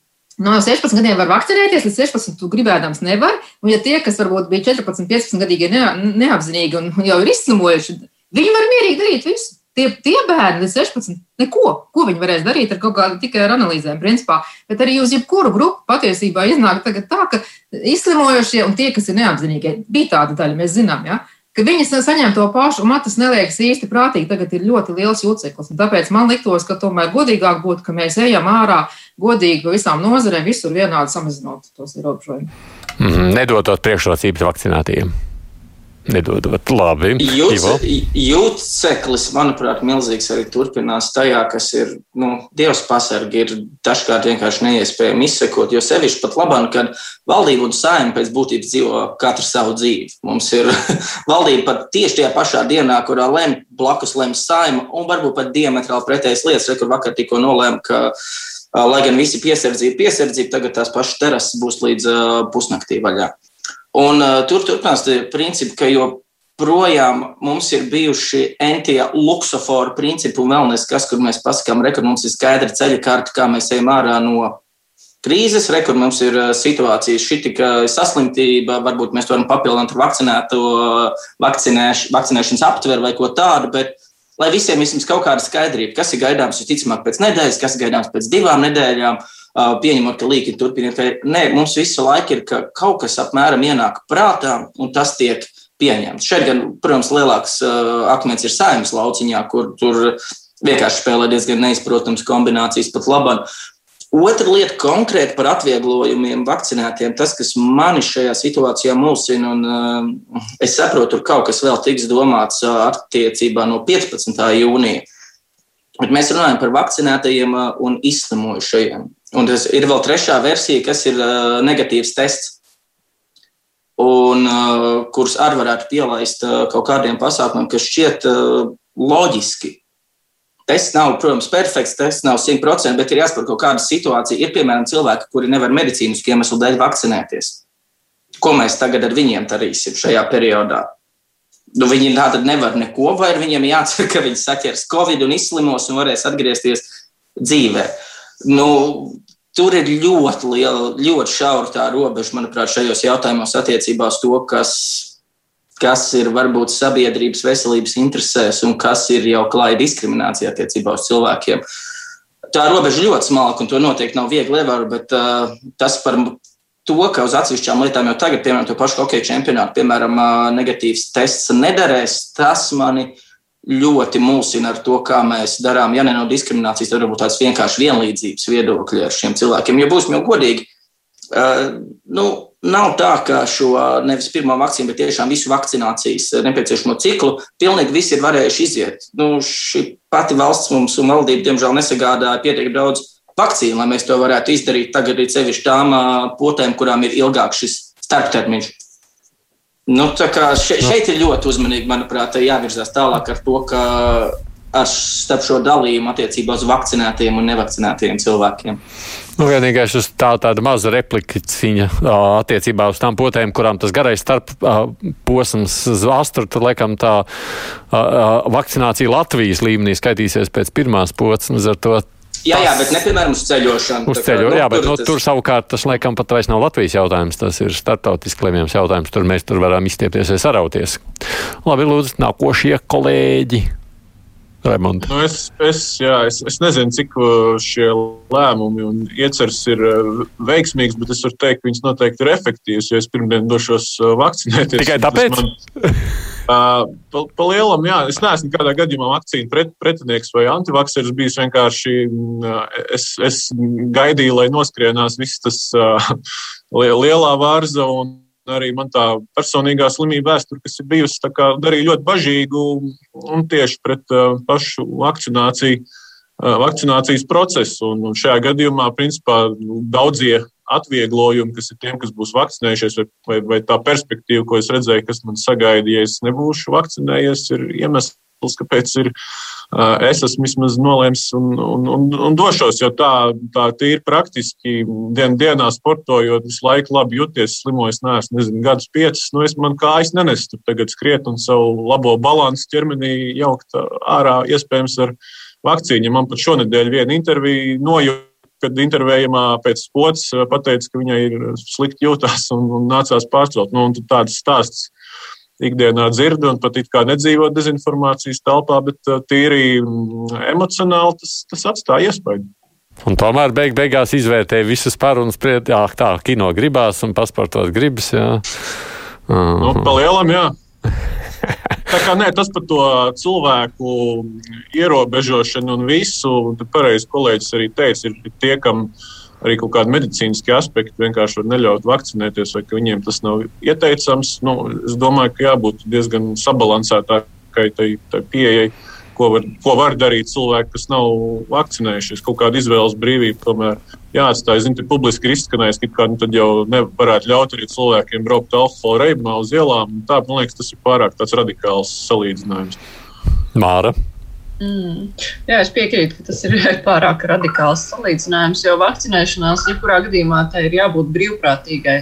No 16 gadiem var vakcinēties, līdz 16 tu gribēdams nevar. Un, ja tie, kas varbūt bija 14, 15 gadīgi neapzinīgi un <laughs> jau ir izslimojuši, Viņi var mierīgi darīt visu. Tie, tie bērni līdz 16, neko, ko viņi varēs darīt ar kaut kādu tikai ar analīzēm, principā. Bet arī uz jebkuru grupu patiesībā iznāk tā, ka izslimojošie un tie, kas ir neapzinīgie, bija tāda daļa, mēs zinām, ja, ka viņi saņem to pašu, un man tas neliekas īsti prātīgi. Tagad ir ļoti liels jūtseklis. Tāpēc man liktos, ka tomēr godīgāk būtu, ka mēs ejam ārā godīgi visām nozarēm, visur vienādi samazinot tos ierobežojumus. Mm, nedodot priekšrocības vakcinētajiem nedodot. Labi. Jūtceklis, manuprāt, milzīgs arī turpinās tajā, kas ir, nu, Dievs pasargi ir dažkārt vienkārši neiespējami izsekot, jo sevišķi pat labāk, kad valdība un saima pēc būtības dzīvo katru savu dzīvi. Mums ir <laughs> valdība pat tieši tajā pašā dienā, kurā lem, blakus lems saima, un varbūt pat diametrāli pretējas lietas, re, kur vakar tikko nolēma, ka lai gan visi piesardzība, piesardzība, tagad tās pašas terases būs līdz uh, pusnaktī vaļā. Un uh, tur turpinās tie principi, ka joprojām mums ir bijuši entie luksusforu principi un vēl neskas, kur mēs pasakām, re, kur mums ir skaidra ceļa karta, kā mēs ejam ārā no krīzes, re, kur mums ir situācija šī tika saslimtība, varbūt mēs to varam papildināt ar vakcinēto vakcinēš, vakcinēšanas aptveru vai ko tādu, bet lai visiem vismaz kaut kāda skaidrība, kas ir gaidāms visticamāk pēc nedēļas, kas ir gaidāms pēc divām nedēļām, uh, pieņemot, ka līķi turpiniet. Nē, mums visu laiku ir ka kaut kas apmēram ienāk prātā, un tas tiek pieņemts. Šeit, gan, protams, lielāks uh, akmens ir saimnes lauciņā, kur tur vienkārši spēlē diezgan neizprotams kombinācijas pat labāk. Otra lieta konkrēti par atvieglojumiem vakcinētiem, tas, kas mani šajā situācijā mulsina, un uh, es saprotu, tur kaut kas vēl tiks domāts uh, attiecībā no 15. jūnija. Bet mēs runājam par vakcinētajiem un izslimojušajiem. Un tas ir vēl trešā versija, kas ir uh, negatīvs tests, un uh, kurus arī varētu pielaist uh, kaut kādiem pasākumiem, kas šķiet loģiski. Tests nav, protams, perfekts, tests nav 100%, bet ir jāsaprot kaut kāda situācija. Ir, piemēram, cilvēki, kuri nevar medicīnisku iemeslu dēļ vakcinēties. Ko mēs tagad ar viņiem darīsim šajā periodā? Nu, viņi tātad nevar neko, vai viņiem jācer, ka viņi saķers Covid un izslimos un varēs atgriezties dzīvē. Nu, Tur ir ļoti liela, ļoti šaura tā robeža, manuprāt, šajos jautājumos attiecībā uz to, kas, kas ir varbūt sabiedrības veselības interesēs un kas ir jau klāja diskriminācija attiecībā uz cilvēkiem. Tā robeža ļoti smalka, un to noteikti nav viegli ievērot, bet uh, tas par to, ka uz atsevišķām lietām jau tagad, piemēram, to pašu hokeja čempionātu, piemēram, negatīvs tests nederēs, tas mani ļoti mulsina ar to, kā mēs darām. Ja ne no diskriminācijas, tad varbūt tāds vienkārši vienlīdzības viedokļi ar šiem cilvēkiem. Ja būsim jau godīgi, uh, nu, nav tā, ka šo nevis pirmo vakcīnu, bet tiešām visu vakcinācijas nepieciešamo ciklu pilnīgi visi ir varējuši iziet. Nu, šī pati valsts mums un valdība, diemžēl, nesagādāja pietiekami daudz vakcīnu, lai mēs to varētu izdarīt tagad, ir sevišķi tām potēm, kurām ir ilgāks šis starptermiņš. Nu, še, šeit ir ļoti uzmanīgi, manuprāt, jāvirzās tālāk ar to, ka starp šo dalījumu attiecībā uz vakcinētiem un nevakcinētiem cilvēkiem. Nu, vienīgais ir tā, tāda maza replikācija attiecībā uz tām potēm, kurām tas garais starp posms zvāstur. Tad, laikam, tā vakcinācija Latvijas līmenī skaitīsies pēc pirmās posmas. Jā, jā, bet ne piemēram uz ceļošanu. Uz ceļo, kā, nu, jā, bet tur, nu, tas... tur savukārt tas laikam pat vairs nav Latvijas jautājums, tas ir starptautiski lemjams jautājums. Tur mēs tur varam izstiepties vai sarauties. Labi, lūdzu, nākošie kolēģi. Raimonds. Nu, es, es, jā, es, es nezinu, cik uh, šie lēmumi un ieceres ir uh, veiksmīgs, bet es varu teikt, ka viņas noteikti ir efektīvas, jo es pirmdien došos uh, vakcinēties. Tikai tāpēc? Man, pa, pa lielam, jā, es neesmu kādā gadījumā vakcīnu pret, pretinieks vai antivakcērs bijis vienkārši. Es, es gaidīju, lai noskrienās viss tas <laughs> lielā vārza un arī man tā personīgā slimība vēsture, kas ir bijusi, darīja ļoti bažīgu un tieši pret pašu vakcināciju, vakcinācijas procesu. Un šajā gadījumā, principā, nu, daudzie atvieglojumi, kas ir tiem, kas būs vakcinējušies, vai, vai, vai tā perspektīva, ko es redzēju, kas man sagaida, ja es nebūšu vakcinējies, ir iemesls, kāpēc ir es esmu vismaz nolēmis un, un, un, un došos, jo tā, tā ir praktiski dien, dienā sportojot, visu laiku labi jūties, slimojas, neesmu, nezinu, gadus piecus. Nu, es man kājas nenesu tagad skriet un savu labo balansu ķermenī jaukt ārā, iespējams, ar vakcīnu. Man pat šonadēļ viena intervija nojauta kad intervējumā pēc spots pateica, ka viņai ir slikti jūtās un, un nācās pārcelt. Nu, tāds stāsts ikdienā dzird un pat it kā nedzīvo dezinformācijas telpā, bet uh, tīri mm, emocionāli tas, tas atstāja iespēju. Un tomēr beig beigās izvērtēja visas par un spried, jā, tā, kino gribās un pasportot gribas, jā. -huh. Nu, pa lielam, jā. Tā kā nē, tas par to cilvēku ierobežošanu un visu, tad pareizi kolēģis arī teica, ir tie, kam ir arī kaut kādi medicīniski aspekti vienkārši var neļaut vakcinēties, vai ka viņiem tas nav ieteicams. Nu, es domāju, ka jābūt diezgan sabalansētākai tai, tai pieejai. Ko var, ko var darīt cilvēki, kas nav vakcinējušies? Kaut kāda izvēles brīvība tomēr jāatstāj. Zini, tur publiski ir izskanējis, ka kā, nu, tad jau nevarētu ļaut arī cilvēkiem braukt alkohola reibumā uz ielām. Tā, man liekas, tas ir pārāk radikāls salīdzinājums. Māra. Mm. Jā, es piekrītu, ka tas ir <laughs> pārāk radikāls salīdzinājums, jo vakcinēšanās, jebkurā gadījumā, tai ir jābūt brīvprātīgai.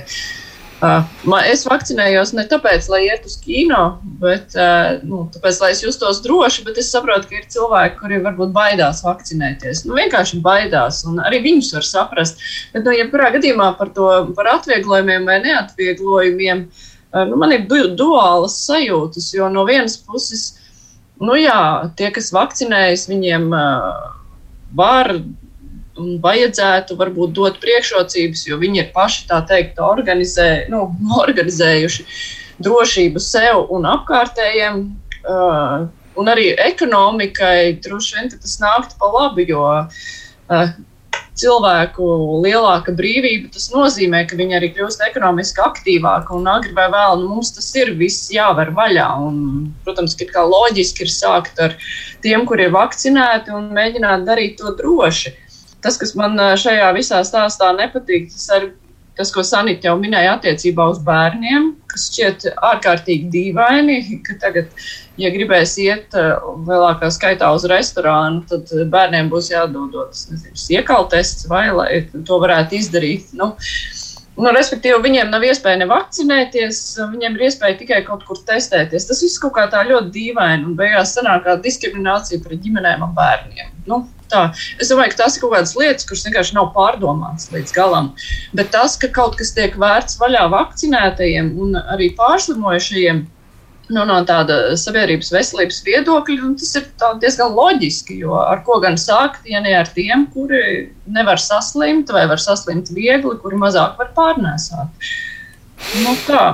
Uh, es vakcinējos ne tāpēc, lai iet uz kino, bet uh, nu, tāpēc, lai es justos droši, bet es saprotu, ka ir cilvēki, kuri varbūt baidās vakcinēties. Nu, vienkārši baidās, un arī viņus var saprast. Bet, nu, jebkurā gadījumā par to par atvieglojumiem vai neatvieglojumiem, uh, nu, man ir du duālas sajūtas, jo no vienas puses nu jā, tie, kas vakcinējas, viņiem var un vajadzētu varbūt dot priekšrocības, jo viņi ir paši tā teikt organizē, nu, <laughs> organizējuši drošību sev un apkārtējiem. Uh, un arī ekonomikai droši vien tas nāktu pa labi, jo uh, cilvēku lielāka brīvība, tas nozīmē, ka viņi arī kļūst ekonomiski aktīvāki un agri vai vēl. Nu, mums tas ir viss jāver vaļā. Un, protams, ka kā loģiski ir sākt ar tiem, kuri ir vakcinēti un mēģināt darīt to droši. Tas, kas man šajā visā stāstā nepatīk, tas ir tas, ko Sanita jau minēja attiecībā uz bērniem, kas šķiet ārkārtīgi dīvaini, ka tagad, ja gribēs iet uh, lielākā skaitā uz restorānu, tad bērniem būs jādodas iekaltests vai lai to varētu izdarīt. Nu, Nu, respektīvi, viņiem nav iespēja ne vakcinēties, viņiem ir iespēja tikai kaut kur testēties. Tas viss kaut kā tā ļoti dīvaini un beigās sanāk kā diskriminācija pret ģimenēm un bērniem. Nu, tā. Es domāju, ka tas ir kaut kādas lietas, kuras vienkārši nav pārdomātas līdz galam. Bet tas, ka kaut kas tiek vērts vaļā vakcinētajiem un arī pārslimojušajiem, nu, no tāda sabiedrības veselības viedokļa, tas ir diezgan loģiski. Jo ar ko gan sākt, ja ne ar tiem, kuri nevar saslimt vai var saslimt viegli, kuri mazāk var pārnēsāt. Nu, tā.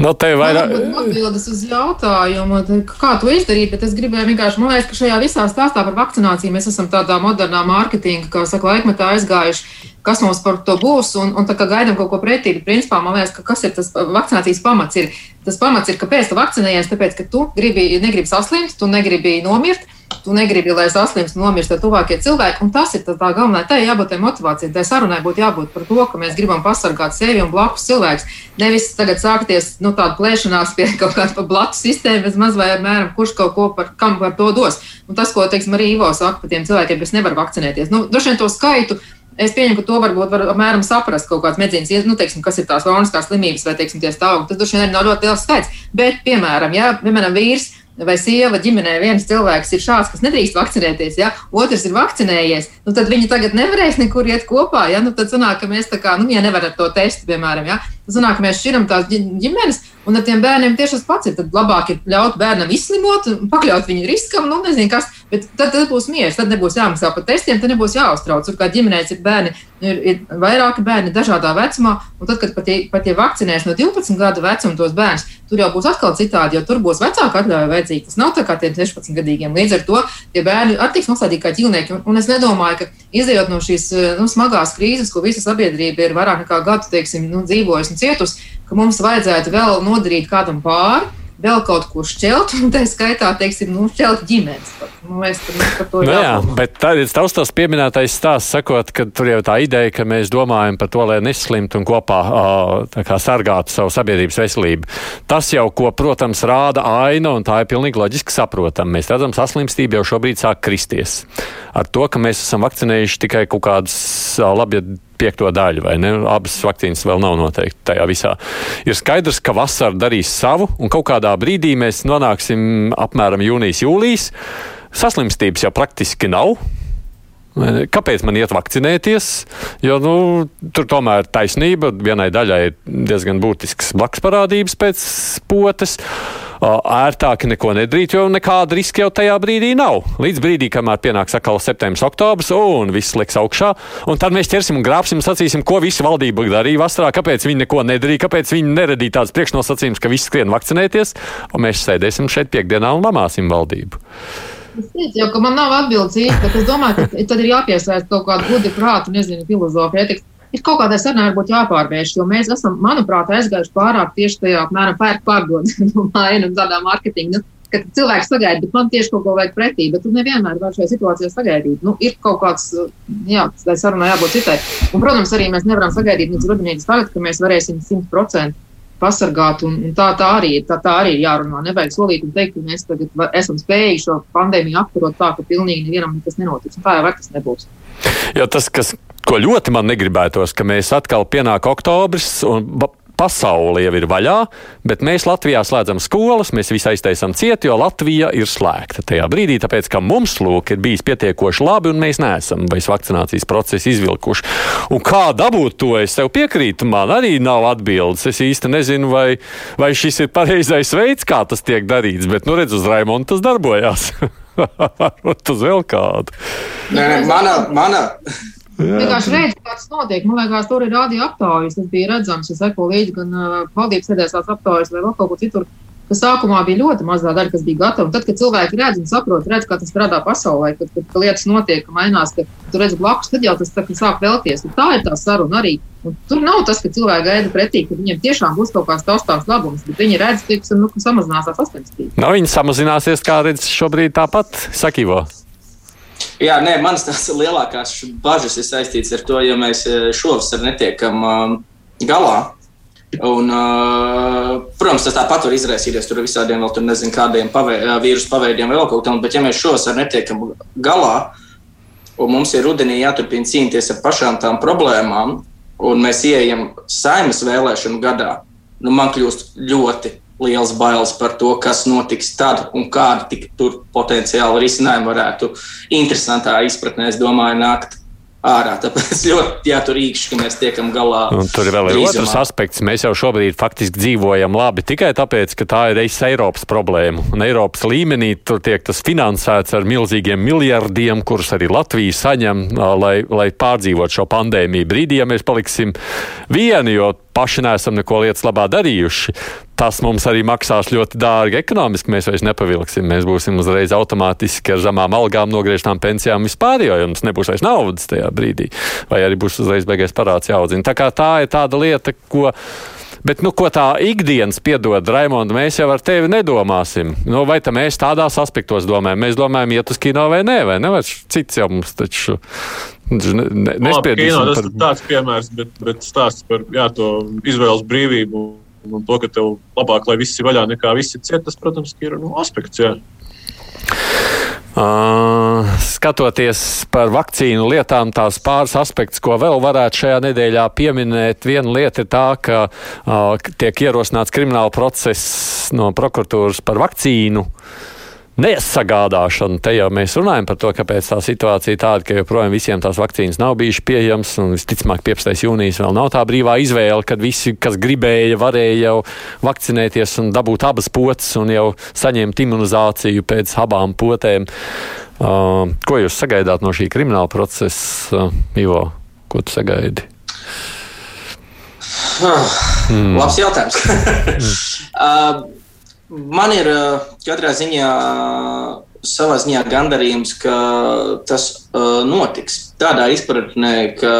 No te vairāk. Atbildes uz jautājumu, kā to izdarīt, bet es gribēju vienkārši, man liekas, ka šajā visā stāstā par vakcināciju mēs esam tādā modernā mārketinga, kā saka, laikmetā aizgājuši kas mums par to būs, un, un tā kā gaidām kaut ko pretī. Principā man liekas, ka kas ir tas vakcinācijas pamats? Ir, tas pamats ir, kāpēc tu vakcinējies, tāpēc, ka tu gribi, negribi saslimt, tu negribi nomirt. Tu negribi, lai saslimst nomirst tuvākie cilvēki. Un tas ir tā, tā galvenā. Tā jābūt tai motivācijai. Tai sarunai būtu jābūt par to, ka mēs gribam pasargāt sevi un blakus cilvēkus. Nevis tagad sākties nu, tāda plēšanās pie <laughs> kaut kāda blakus sistēmas, maz vai apmēram, kurš kaut ko par, kam par to dos. Un tas, ko, teiksim, arī Ivo saka par tiem cilvēkiem, kas nevar vakcinēties. Nu, droši vien to skaitu Es pieņemu, ka to varbūt var apmēram saprast kaut kāds medicīnas, nu, teiksim, kas ir tās kroniskās slimības vai, teiksim, tie stāvokļi. Tas droši vien arī nav ļoti liels skaits. Bet, piemēram, ja, piemēram, vīrs vai sieva ģimenē viens cilvēks ir šāds, kas nedrīkst vakcinēties, ja otrs ir vakcinējies, nu, tad viņi tagad nevarēs nekur iet kopā. Ja? Nu, tad sanāk, ka mēs tā kā, nu, ja nevaram to testu, piemēram, ja? Sanāk, ka mēs šķiram tās ģimenes, un ar tiem bērniem tieši tas pats ir. Tad labāk ir ļaut bērnam izslimot, pakļaut viņu riskam, nu, nezinu kas, bet tad, tad būs miers, tad nebūs jāmaksā par testiem, tad nebūs jāuztrauc. Tur kā ģimenēs ir bērni, ir, ir vairāki bērni dažādā vecumā, un tad, kad pat ja, pat ja vakcinēs no 12 gadu vecuma tos bērnus, tur jau būs atkal citādi, jo tur būs vecāka atļauja vajadzīga. Tas nav tā kā tiem 16 gadīgiem. Līdz ar to tie bērni arī tiks nosādīti kā ķīlnieki. Un es nedomāju, ka izējot no šīs nu, smagās krīzes, ko visa sabiedrība ir vairāk nekā gadu teiksim, nu, dzīvojusi un cietusi, ka mums vajadzētu vēl nodarīt kādam pāri vēl kaut ko šķelt, un tā skaitā, teiksim, nu, šķelt ģimenes. Nu, mēs par, par to nu, jā, bet tā ir tavs tās pieminētais stāsts, sakot, ka tur jau tā ideja, ka mēs domājam par to, lai neslimtu un kopā kā, sargātu savu sabiedrības veselību. Tas jau, ko, protams, rāda aina, un tā ir pilnīgi loģiski saprotama. Mēs redzam, saslimstība jau šobrīd sāk kristies. Ar to, ka mēs esam vakcinējuši tikai kaut kādus labi piekto daļu, vai ne? Abas vakcīnas vēl nav noteikti tajā visā. Ir skaidrs, ka vasara darīs savu, un kaut kādā brīdī mēs nonāksim apmēram jūnijas, jūlijas. Saslimstības jau praktiski nav. Kāpēc man iet vakcinēties? Jo nu, tur tomēr taisnība vienai daļai ir diezgan būtisks blakus parādības pēc potes ērtāk neko nedarīt, jo nekāda riska jau tajā brīdī nav. Līdz brīdī, kamēr pienāks atkal septembris, oktobris, un viss liks augšā, un tad mēs ķersim un grābsim sacīsim, ko visi valdība darīja vasarā, kāpēc viņi neko nedarīja, kāpēc viņi neradīja tādas priekšnosacījumus, ka visi skrien vakcinēties, un mēs sēdēsim šeit piekdienā un lamāsim valdību. Es teicu, jau, man nav atbildes īsti, bet es domāju, ka tad ir jāpiesaist kaut kāda gudra prāta, nezinu, filozofija, etikas ir kaut kādai sarunai varbūt jāpārvērš, jo mēs esam, manuprāt, aizgājuši pārāk tieši tajā apmēram pērk mājienu un tādā mārketinga. Kad cilvēks sagaida, bet man tieši kaut ko vajag pretī, bet tu nevienmēr vari šajā situācijā sagaidīt. Nu, ir kaut kāds, jā, tai sarunai jābūt citai. Un, protams, arī mēs nevaram sagaidīt līdz rudenī, tagad, ka mēs varēsim 100% pasargāt, un, un tā, tā, arī, tā, tā arī ir jārunā. Nevajag solīt un teikt, ka mēs tagad esam spējuši šo pandēmiju apkarot tā, ka pilnīgi nevienam nekas nenotiks. Un tā jau var tas nebūs. Jo tas, kas ko ļoti man negribētos, ka mēs atkal pienāk oktobris un pasaule jau ir vaļā, bet mēs Latvijā slēdzam skolas, mēs visi aiztaisām cieti, jo Latvija ir slēgta tajā brīdī, tāpēc ka mums lūk ir bijis pietiekoši labi un mēs neesam bez vakcinācijas procesa izvilkuši. Un kā dabūt to, es tev piekrītu, man arī nav atbildes. Es īsti nezinu, vai, vai šis ir pareizais veids, kā tas tiek darīts, bet nu redz uz Raimonda tas darbojās. <laughs> Varbūt uz vēl kādu. Nē, nē, mana, mana Vienkārši redz, kā tas notiek. Man liekas, tur ir rādīja aptaujas. Tas bija redzams, ja seko līdzi gan uh, valdības sēdēs tās aptaujas vai vēl kaut ko citur. Ka sākumā bija ļoti mazā daļa, kas bija gatava. Tad, kad cilvēki redz un saprot, redz, kā tas strādā pasaulē, kad, kad, kad lietas notiek, ka mainās, ka tu redz blakus, tad jau tas tā, sāk vēlties. Un tā ir tā saruna arī. Un tur nav tas, ka cilvēki gaida pretī, ka viņiem tiešām būs kaut kāds taustāms labums, bet viņi redz, teiksim, nu, ka samazinās tās saslimstības. Nav viņi samazināsies, kā redz šobrīd tāpat, Sakivo. Jā, nē, manas tās lielākās bažas ir saistītas ar to, ja mēs eh, šovasar netiekam um, galā. Un, uh, protams, tas tāpat var izraisīties tur visādiem, vēl tur nezinu, kādiem pavē, vīrusu paveidiem vēl kaut kam, bet ja mēs šovasar netiekam galā, un mums ir rudenī jāturpina cīnīties ar pašām tām problēmām, un mēs ieejam saimas vēlēšanu gadā, nu man kļūst ļoti liels bailes par to, kas notiks tad un kādi tur potenciāli risinājumi varētu interesantā izpratnē, es domāju, nākt. ārā. Tāpēc <laughs> ļoti jāturīgs, ka mēs tiekam galā. Un tur ir vēl ir otrs aspekts. Mēs jau šobrīd faktiski dzīvojam labi tikai tāpēc, ka tā ir reizes Eiropas problēma. Un Eiropas līmenī tur tiek tas finansēts ar milzīgiem miljardiem, kurus arī Latvija saņem, lai, lai pārdzīvot šo pandēmiju. Brīdī, ja mēs paliksim vieni, jo paši neesam neko lietas labā darījuši. Tas mums arī maksās ļoti dārgi ekonomiski. Mēs vairs nepavilksim. Mēs būsim uzreiz automātiski ar zemām algām, nogriežtām pensijām vispār, jo mums nebūs vairs naudas tajā brīdī. Vai arī būs uzreiz beigais parāds jāaudzina. Tā kā tā ir tāda lieta, ko. Bet, nu, ko tā ikdienas piedod, Raimonds, mēs jau ar tevi nedomāsim. Nu, vai tā mēs tādās aspektos domājam? Mēs domājam, iet uz kino vai nē, vai ne? Vai cits jau mums taču ne, ne, nespiedīsim. Labi, kino, tas ir tāds piemērs, bet, bet stāsts par jā, to izvēles brīvību un to, ka tev labāk, lai viss ir vaļā nekā viss ir ciet, tas, protams, ir nu, aspekts. Jā. Uh, skatoties par vakcīnu lietām, tās pāris aspekts, ko vēl varētu šajā nedēļā pieminēt. Viena lieta ir tā, ka uh, tiek ierosināts krimināla process no prokuratūras par vakcīnu. Uh, nesagādāšanu. Te jau mēs runājam par to, kāpēc tā situācija tāda, ka joprojām visiem tās vakcīnas nav bijušas pieejamas, un visticamāk, 15. jūnijas vēl nav tā brīvā izvēle, kad visi, kas gribēja, varēja jau vakcinēties un dabūt abas potes un jau saņemt imunizāciju pēc abām potēm. Uh, ko jūs sagaidāt no šī krimināla procesa, uh, Ivo? Ko tu sagaidi? Mm. Labs jautājums. mm. <laughs> <laughs> uh, Man ir katrā ziņā savā ziņā gandarījums, ka tas uh, notiks. Tādā izpratnē, ka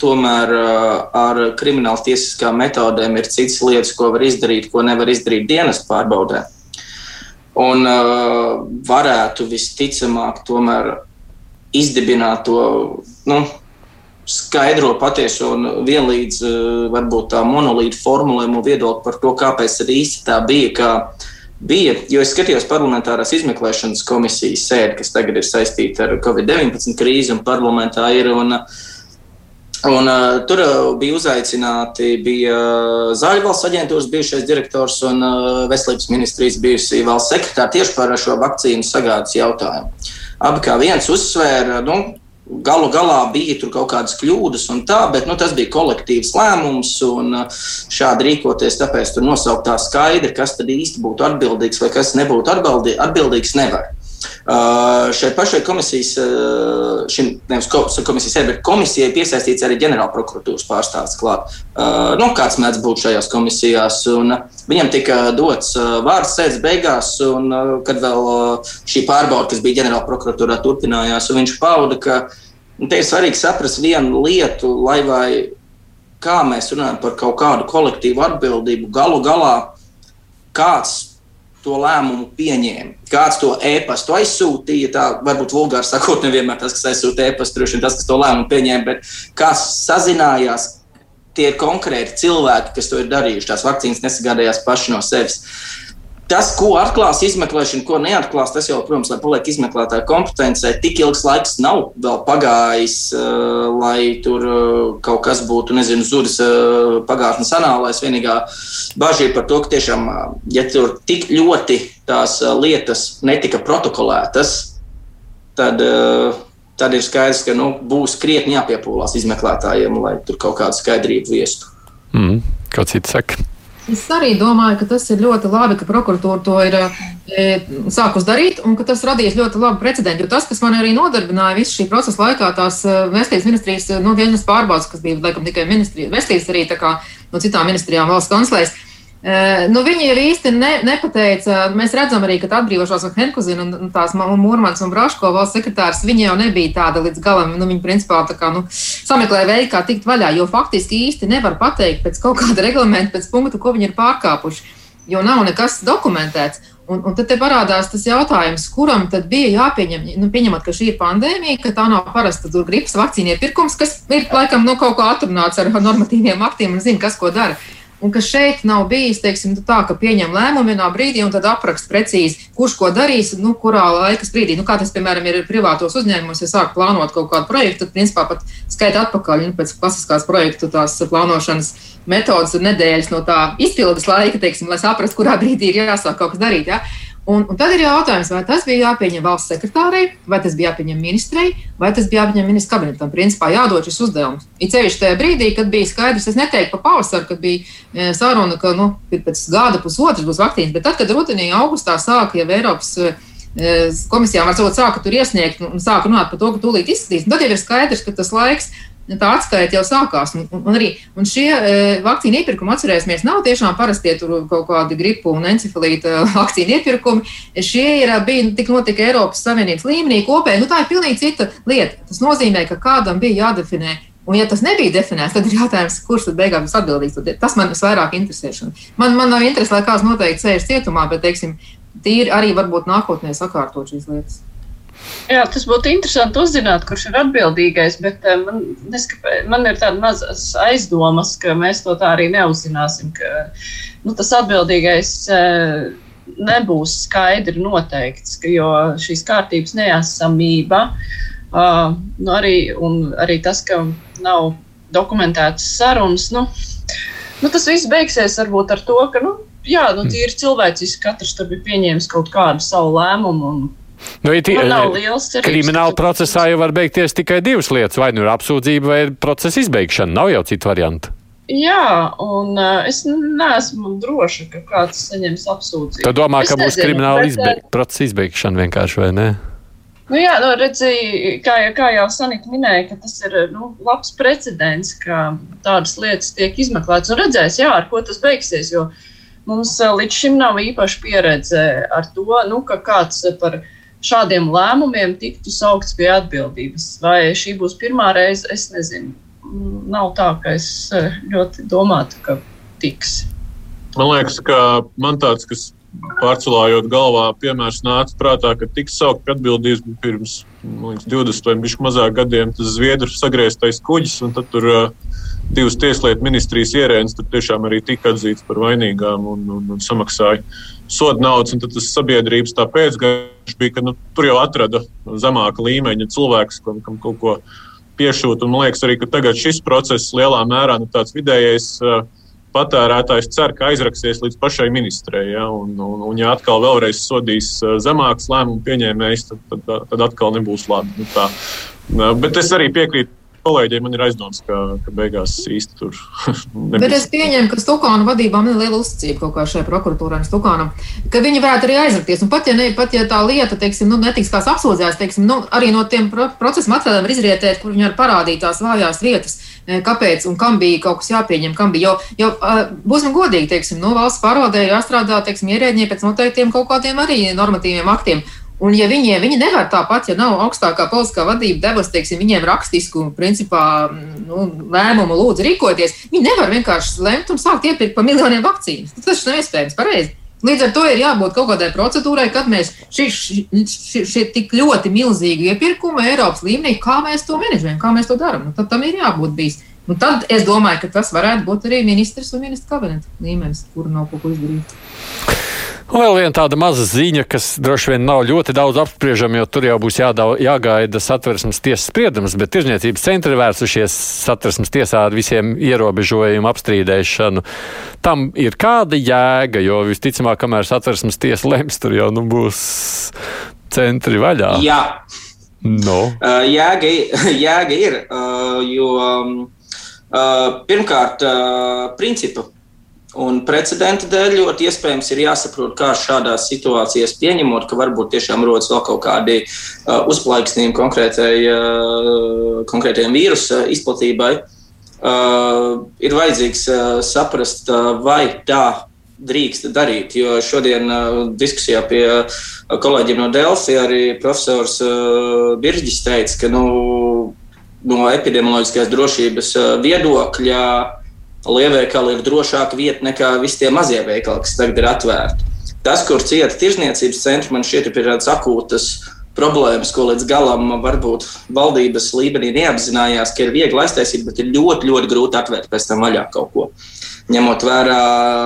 tomēr uh, ar krimināla tiesiskām metodēm ir citas lietas, ko var izdarīt, ko nevar izdarīt dienas pārbaudē. Un uh, varētu visticamāk tomēr izdibināt to nu, skaidro, patieso un vienlīdz eh, varbūt tā monolīta formulējumu viedokli par to, kāpēc arī īsti tā bija. Kā bija, jo es skatījos parlamentārās izmeklēšanas komisijas sēdi, kas tagad ir saistīta ar Covid-19 krīzi un parlamentā ir. Un, Un, uh, tur bija uzaicināti bija Zāļu valsts aģentūras bijušais direktors un uh, veselības ministrijas bijusī valsts sekretāra tieši par šo vakcīnu sagādas jautājumu. Abi kā viens uzsvēra, nu, Galu galā bija tur kaut kādas kļūdas, un tā, bet nu, tas bija kolektīvs lēmums. Uh, šādi rīkoties, tāpēc tur nosaukt tā skaidri, kas tad īsti būtu atbildīgs vai kas nebūtu atbildīgs, nevar. Uh, šai pašai komisijas, uh, šim, nevis komisijas, bet komisijai piesaistīts arī ģenerālprokuratūras pārstāvis klāt. Uh, nu, kāds mēdz būt šajās komisijās? Un, viņam tika dots vārds sēdes beigās, un kad vēl šī pārbauda, kas bija ģenerālprokuratūrā, turpinājās, viņš pauda, ka nu, te ir svarīgi saprast vienu lietu, lai vai kā mēs runājam par kaut kādu kolektīvu atbildību, galu galā kāds to lēmumu pieņēma. Kāds to e-pastu aizsūtīja, tā varbūt vulgāri sakot, nevienmēr tas, kas aizsūta e-pastu, droši vien tas, kas to lēmumu pieņēma, bet kas sazinājās, tie ir konkrēti cilvēki, kas to ir darījuši. Tās vakcīnas nesagādājās paši no sevis. Tas, ko atklās izmeklēšana, ko neatklās, tas jau, protams, paliek izmeklētāja kompetencē, tik ilgs laiks nav vēl pagājis, uh, lai tur uh, kaut kas būtu, nezinu, zudis uh, pagātnes anālēs. Vienīgā ir par to, ka tiešām, ja tur tik ļoti tās lietas netika protokolētas, tad, tad ir skaidrs, ka nu, būs krietni jāpiepūlās izmeklētājiem, lai tur kaut kādu skaidrību viestu. Mm, kāds cits saka? Es arī domāju, ka tas ir ļoti labi, ka prokuratūra to ir e, sākus darīt un ka tas radīs ļoti labu precedentu. Jo tas, kas man arī nodarbināja visu šī procesa laikā, tās e, veselības ministrijas no nu, dienas pārbaudas, kas bija laikam tikai ministrija, veselības arī no citām ministrijām valsts kanclēs. Nu, viņi ir īsti ne, nepateica. Mēs redzam arī, ka atbrīvošās no Henkuzina un tās Mūrmans un Braško valsts sekretārs, viņi jau nebija tāda līdz galam. Nu, viņi principā tā kā nu, sameklēja veidu, kā tikt vaļā, jo faktiski īsti nevar pateikt pēc kaut kāda <laughs> reglamenta, pēc punkta, ko viņi ir pārkāpuši, jo nav nekas dokumentēts. Un, un tad parādās tas jautājums, kuram tad bija jāpieņem, nu, pieņemot, ka šī ir pandēmija, ka tā nav parasta gripas vakcīnu iepirkums, kas ir laikam nu, kaut kā atrunāts ar normatīviem aktiem un zina, kas ko dara. Un ka šeit nav bijis teiksim, tā, ka pieņem lēmumu vienā brīdī un tad apraksta precīzi, kurš ko darīs, nu, kurā laika brīdī. Nu, kā tas, piemēram, ir privātos uzņēmumos, ja sāk plānot kaut kādu projektu, tad, principā, pat skaita atpakaļ nu, pēc klasiskās projektu tās plānošanas metodas nedēļas no tā izpildes laika, teiksim, lai saprastu, kurā brīdī ir jāsāk kaut kas darīt. Ja? Un, un tad ir jautājums, vai tas bija jāpieņem valsts sekretārei, vai tas bija jāpieņem ministrei, vai tas bija jāpieņem ministrs kabinetam. Principā jādod šis uzdevums. It sevišķi tajā brīdī, kad bija skaidrs, es neteiktu pa pavasaru, kad bija e, saruna, ka nu, pēc gada pusotras būs vakcīnas, bet tad, kad rudenī augustā sāka jau Eiropas e, komisijām, varbūt sāka tur iesniegt un sāka runāt par to, ka tūlīt izskatīs, tad jau ir skaidrs, ka tas laiks tā atskaita jau sākās. Un, un, arī, un šie e, vakcīnu iepirkumi, atcerēsimies, nav tiešām parastie kaut kādi gripu un encefalīta vakcīnu iepirkumi. Šie ir bija tik notika Eiropas Savienības līmenī kopēji. Nu, tā ir pilnīgi cita lieta. Tas nozīmē, ka kādam bija jādefinē. Un, ja tas nebija definēts, tad ir jautājums, kurš tad beigās būs atbildīgs. Tas man visvairāk interesē. Man, man nav interesi, lai kāds noteikti sēž cietumā, bet, teiksim, tīri arī varbūt nākotnē sakārtot šīs lietas. Jā, tas būtu interesanti uzzināt, kurš ir atbildīgais, bet eh, man, neskapē, man ir tāda maza aizdomas, ka mēs to tā arī neuzzināsim, ka nu, tas atbildīgais eh, nebūs skaidri noteikts, jo šīs kārtības neesamība, uh, nu, arī, un arī tas, ka nav dokumentētas sarunas, nu, nu, tas viss beigsies varbūt ar to, ka, nu, jā, nu, tīri cilvēciski katrs tur bija pieņēmis kaut kādu savu lēmumu. Un, Nu, it, krimināla procesā jau var beigties tikai divas lietas. Vai nu ir apsūdzība, vai ir procesa izbeigšana. Nav jau citu variantu. Jā, un uh, es neesmu droša, ka kāds saņems apsūdzību. Tu domā, es ka būs krimināla bet, izbeig procesa izbeigšana vienkārši, vai ne? Nu jā, nu, redzēju, kā, kā jau Sanita minēja, ka tas ir nu, labs precedents, ka tādas lietas tiek izmeklētas. Un redzēs, jā, ar ko tas beigsies, jo mums līdz šim nav īpaši pieredze ar to, nu, ka kāds par viņu šādiem lēmumiem tiktu saukts pie atbildības. Vai šī būs pirmā reize, es nezinu. Nav tā, ka es eh, ļoti domātu, ka tiks. Man liekas, ka man tāds, kas pārcelājot galvā, piemērs nāca prātā, ka tiks saukt pie atbildības pirms liekas, 20 vai mazāk gadiem. Tas Zviedru sagrieztais kuģis, un tad tur uh, divas tieslietu ministrijas ierēdnis tur tiešām arī tika atzīts par vainīgām un, un, un samaksāja soda naudas. Tad tas sabiedrības pēcgājums bija, ka nu, tur jau atrada zemāka līmeņa cilvēks, kam, kam kaut ko piešūt. Un man liekas, arī tagad šis process lielā mērā nu, tāds vidējais. Patērētājs cer, ka aizraksies līdz pašai ministrei. Ja, un, un, un, ja atkal vēlreiz sodīs zemāks lēmumu pieņēmējs, tad, tad, tad atkal nebūs labi. Nu, tā. Bet es arī piekrītu kolēģiem man ir aizdoms, ka, ka beigās īsti tur <laughs> nebūs. Bet es pieņemu, ka Stukāna vadībām ir liela uzticība kaut kā šai prokuratūrai un Stukānam, ka viņi varētu arī aizrakties. Un pat ja, ne, pat ja tā lieta, teiksim, nu, netiks kāds apsūdzēts, teiksim, nu, arī no tiem procesa materiāliem var izrietēt, kur viņi var parādīt tās vājās vietas e, kāpēc un kam bija kaut kas jāpieņem, kam bija. Jo, jo būsim godīgi, teiksim, no valsts pārvaldē jāstrādā, teiksim, ierēģiem pēc noteiktiem kaut kādiem arī normatīviem aktiem. Un, ja viņiem viņi nevar tāpat, ja nav augstākā politiskā vadība devusi teiksim, viņiem rakstisku principā, nu, lēmumu, lūdzu, rīkoties, viņi nevar vienkārši lemt un sākt iepirkt pa miljoniem vakcīnas. Tas nav iespējams pareizi. Līdz ar to ir jābūt kaut kādai procedūrai, kad mēs šie tik ļoti milzīgi iepirkumi Eiropas līmenī, kā mēs to menedžējam, kā mēs to darām. Nu, tad tam ir jābūt bijis. Un tad es domāju, ka tas varētu būt arī ministrs un ministra kabineta līmenis, kuru nav ko izdarīt. Un vēl viena tāda maza ziņa, kas droši vien nav ļoti daudz apspriežama, jo tur jau būs jādau, jāgaida satversmes tiesas spriedums, bet tirzniecības centri vērsušies satversmes tiesā ar visiem ierobežojumu apstrīdēšanu. Tam ir kāda jēga, jo visticamāk, kamēr satversmes tiesa lems, tur jau nu, būs centri vaļā. Jā. No. Uh, jēga, <laughs> jēga ir, uh, jo um, uh, pirmkārt, uh, principu Un precedenta dēļ ļoti iespējams ir jāsaprot, kā šādās situācijās pieņemot, ka varbūt tiešām rodas vēl kaut kādi uh, uzplaiksnījumi konkrētai, uh, konkrētajam vīrusa izplatībai. Uh, ir vajadzīgs uh, saprast, uh, vai tā drīkst darīt. Jo šodien uh, diskusijā pie uh, kolēģiem no Delfi arī profesors uh, Birģis teica, ka nu, no epidemioloģiskās drošības uh, viedokļa lielveikali ir drošāka vieta nekā visi tie mazie veikali, kas tagad ir atvērti. Tas, kur cieta tirzniecības centri, man šķiet, ir tādas akūtas problēmas, ko līdz galam varbūt valdības līmenī neapzinājās, ka ir viegli aiztaisīt, bet ir ļoti, ļoti grūti atvērt pēc tam vaļā kaut ko. Ņemot vērā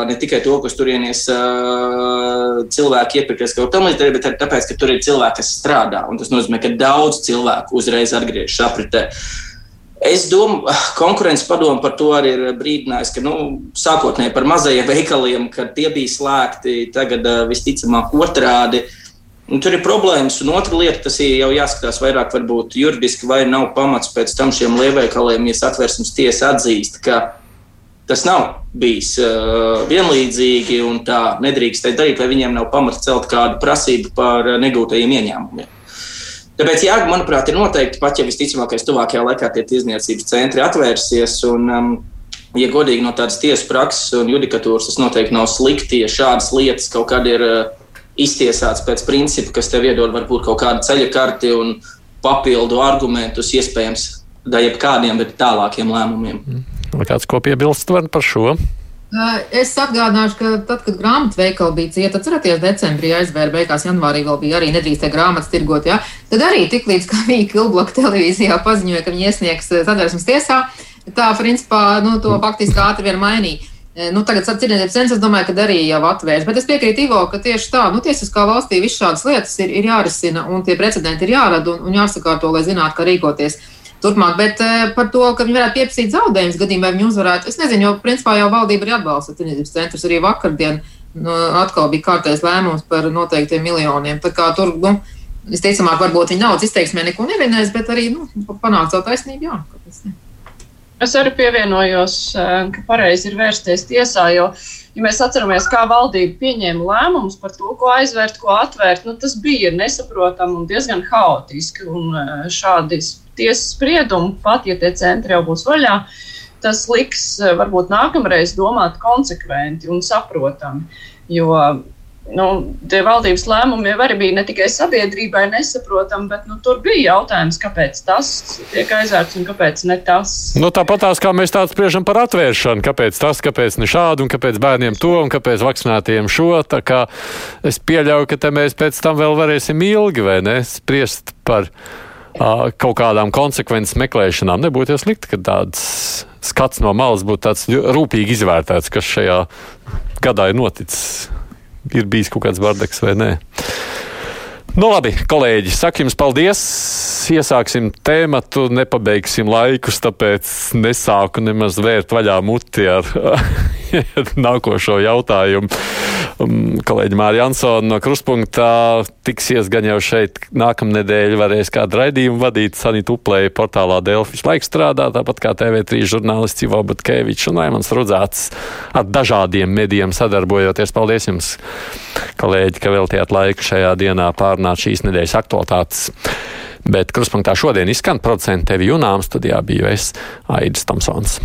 ne tikai to, kas turienes uh, cilvēki iepirkties kaut tam līdzīgi, bet arī tāpēc, ka tur ir cilvēki, kas strādā. Un tas nozīmē, ka daudz cilvēku uzreiz atgriežas apritē. Uh, Es domāju, <sighs> konkurences padome par to arī ir brīdinājis, ka nu, sākotnēji par mazajiem veikaliem, kad tie bija slēgti, tagad visticamāk otrādi. Un tur ir problēmas, un otra lieta, tas ir jau jāskatās vairāk, varbūt juridiski, vai nav pamats pēc tam šiem lielveikaliem, ja satversmes tiesa atzīst, ka tas nav bijis uh, vienlīdzīgi un tā nedrīkst darīt, vai viņiem nav pamata celt kādu prasību par negūtajiem ieņēmumiem. Tāpēc, jā, manuprāt, ir noteikti pat, ja visticamākais tuvākajā laikā tie tiesniecības centri atvērsies. Un, um, ja godīgi no tādas tiesas prakses un judikatūras, tas noteikti nav slikti, ja šādas lietas kaut kad ir uh, iztiesāts pēc principa, kas tev iedod varbūt kaut kādu ceļa karti un papildu argumentus, iespējams, da jebkādiem, bet tālākiem lēmumiem. Vai kāds ko piebilst par šo? Es atgādināšu, ka tad, kad grāmatveikali bija cieta, atcerieties, decembrī aizvēra, beigās janvārī vēl bija arī nedrīkstēja grāmatas tirgot, ja? tad arī tiklīdz kā bija Kilbloka televīzijā paziņoja, ka viņi iesniegs sadarbības tiesā, tā principā nu, to faktiski ātri vien mainīja. Nu, tagad, atcerieties, census, domāju, ka arī jau atvērts. Bet es piekrītu Ivo, ka tieši tā, nu, tiesiskā valstī visas šādas lietas ir, ir jārisina un tie precedenti ir jārada un, un jāsakārto, lai zinātu, kā rīkoties turpmāk. Bet uh, par to, ka viņi varētu pieprasīt zaudējumus gadījumā, vai viņi uzvarētu, es nezinu, jo principā jau valdība arī atbalsta tirdzniecības centrus. Arī vakardien nu, atkal bija kārtais lēmums par noteiktiem miljoniem. Tā kā tur, nu, visticamāk, varbūt viņi naudas izteiksmē neko nevienēs, bet arī nu, panākt savu taisnību. Jā, es arī pievienojos, eh, ka pareizi ir vērsties tiesā, jo ja mēs atceramies, kā valdība pieņēma lēmumus par to, ko aizvērt, ko atvērt, nu, tas bija nesaprotami un diezgan haotiski. Un eh, šādi tiesas spriedumu, pat ja tie centri jau būs vaļā, tas liks eh, varbūt nākamreiz domāt konsekventi un saprotami. Jo nu, tie valdības lēmumi jau arī bija ne tikai sabiedrībai nesaprotami, bet nu, tur bija jautājums, kāpēc tas tiek aizvērts un kāpēc ne tas. Nu, tāpat tās, kā mēs tādu spriežam par atvēršanu, kāpēc tas, kāpēc ne šādu, un kāpēc bērniem to, un kāpēc vakcinētiem šo. Tā kā es pieļauju, ka te mēs pēc tam vēl varēsim ilgi vai ne spriest par kaut kādām konsekvences meklēšanām. Nebūtu jau slikti, ka tāds skats no malas būtu tāds rūpīgi izvērtēts, kas šajā gadā ir noticis. Ir bijis kaut kāds bardaks vai nē. Nu, labi, kolēģi, saku jums paldies. Iesāksim tēmatu, nepabeigsim laikus, tāpēc nesāku nemaz vērt vaļā muti ar <laughs> nākošo jautājumu. Um, kolēģi Mārija Ansona no Kruspunkta tiksies gan jau šeit nākamnedēļ, varēs kādu raidījumu vadīt Sanita Uplēja portālā Delfis laik strādā, tāpat kā TV3 žurnālists Ivo Batkevičs un Raimans Rudzāts ar dažādiem medijiem sadarbojoties. Paldies jums, kolēģi, ka veltījāt laiku šajā dienā pārnāt šīs nedēļas aktualitātes. Bet kruspunktā šodien izskan producents tevi Junām studijā biju es Aidis Tomsons.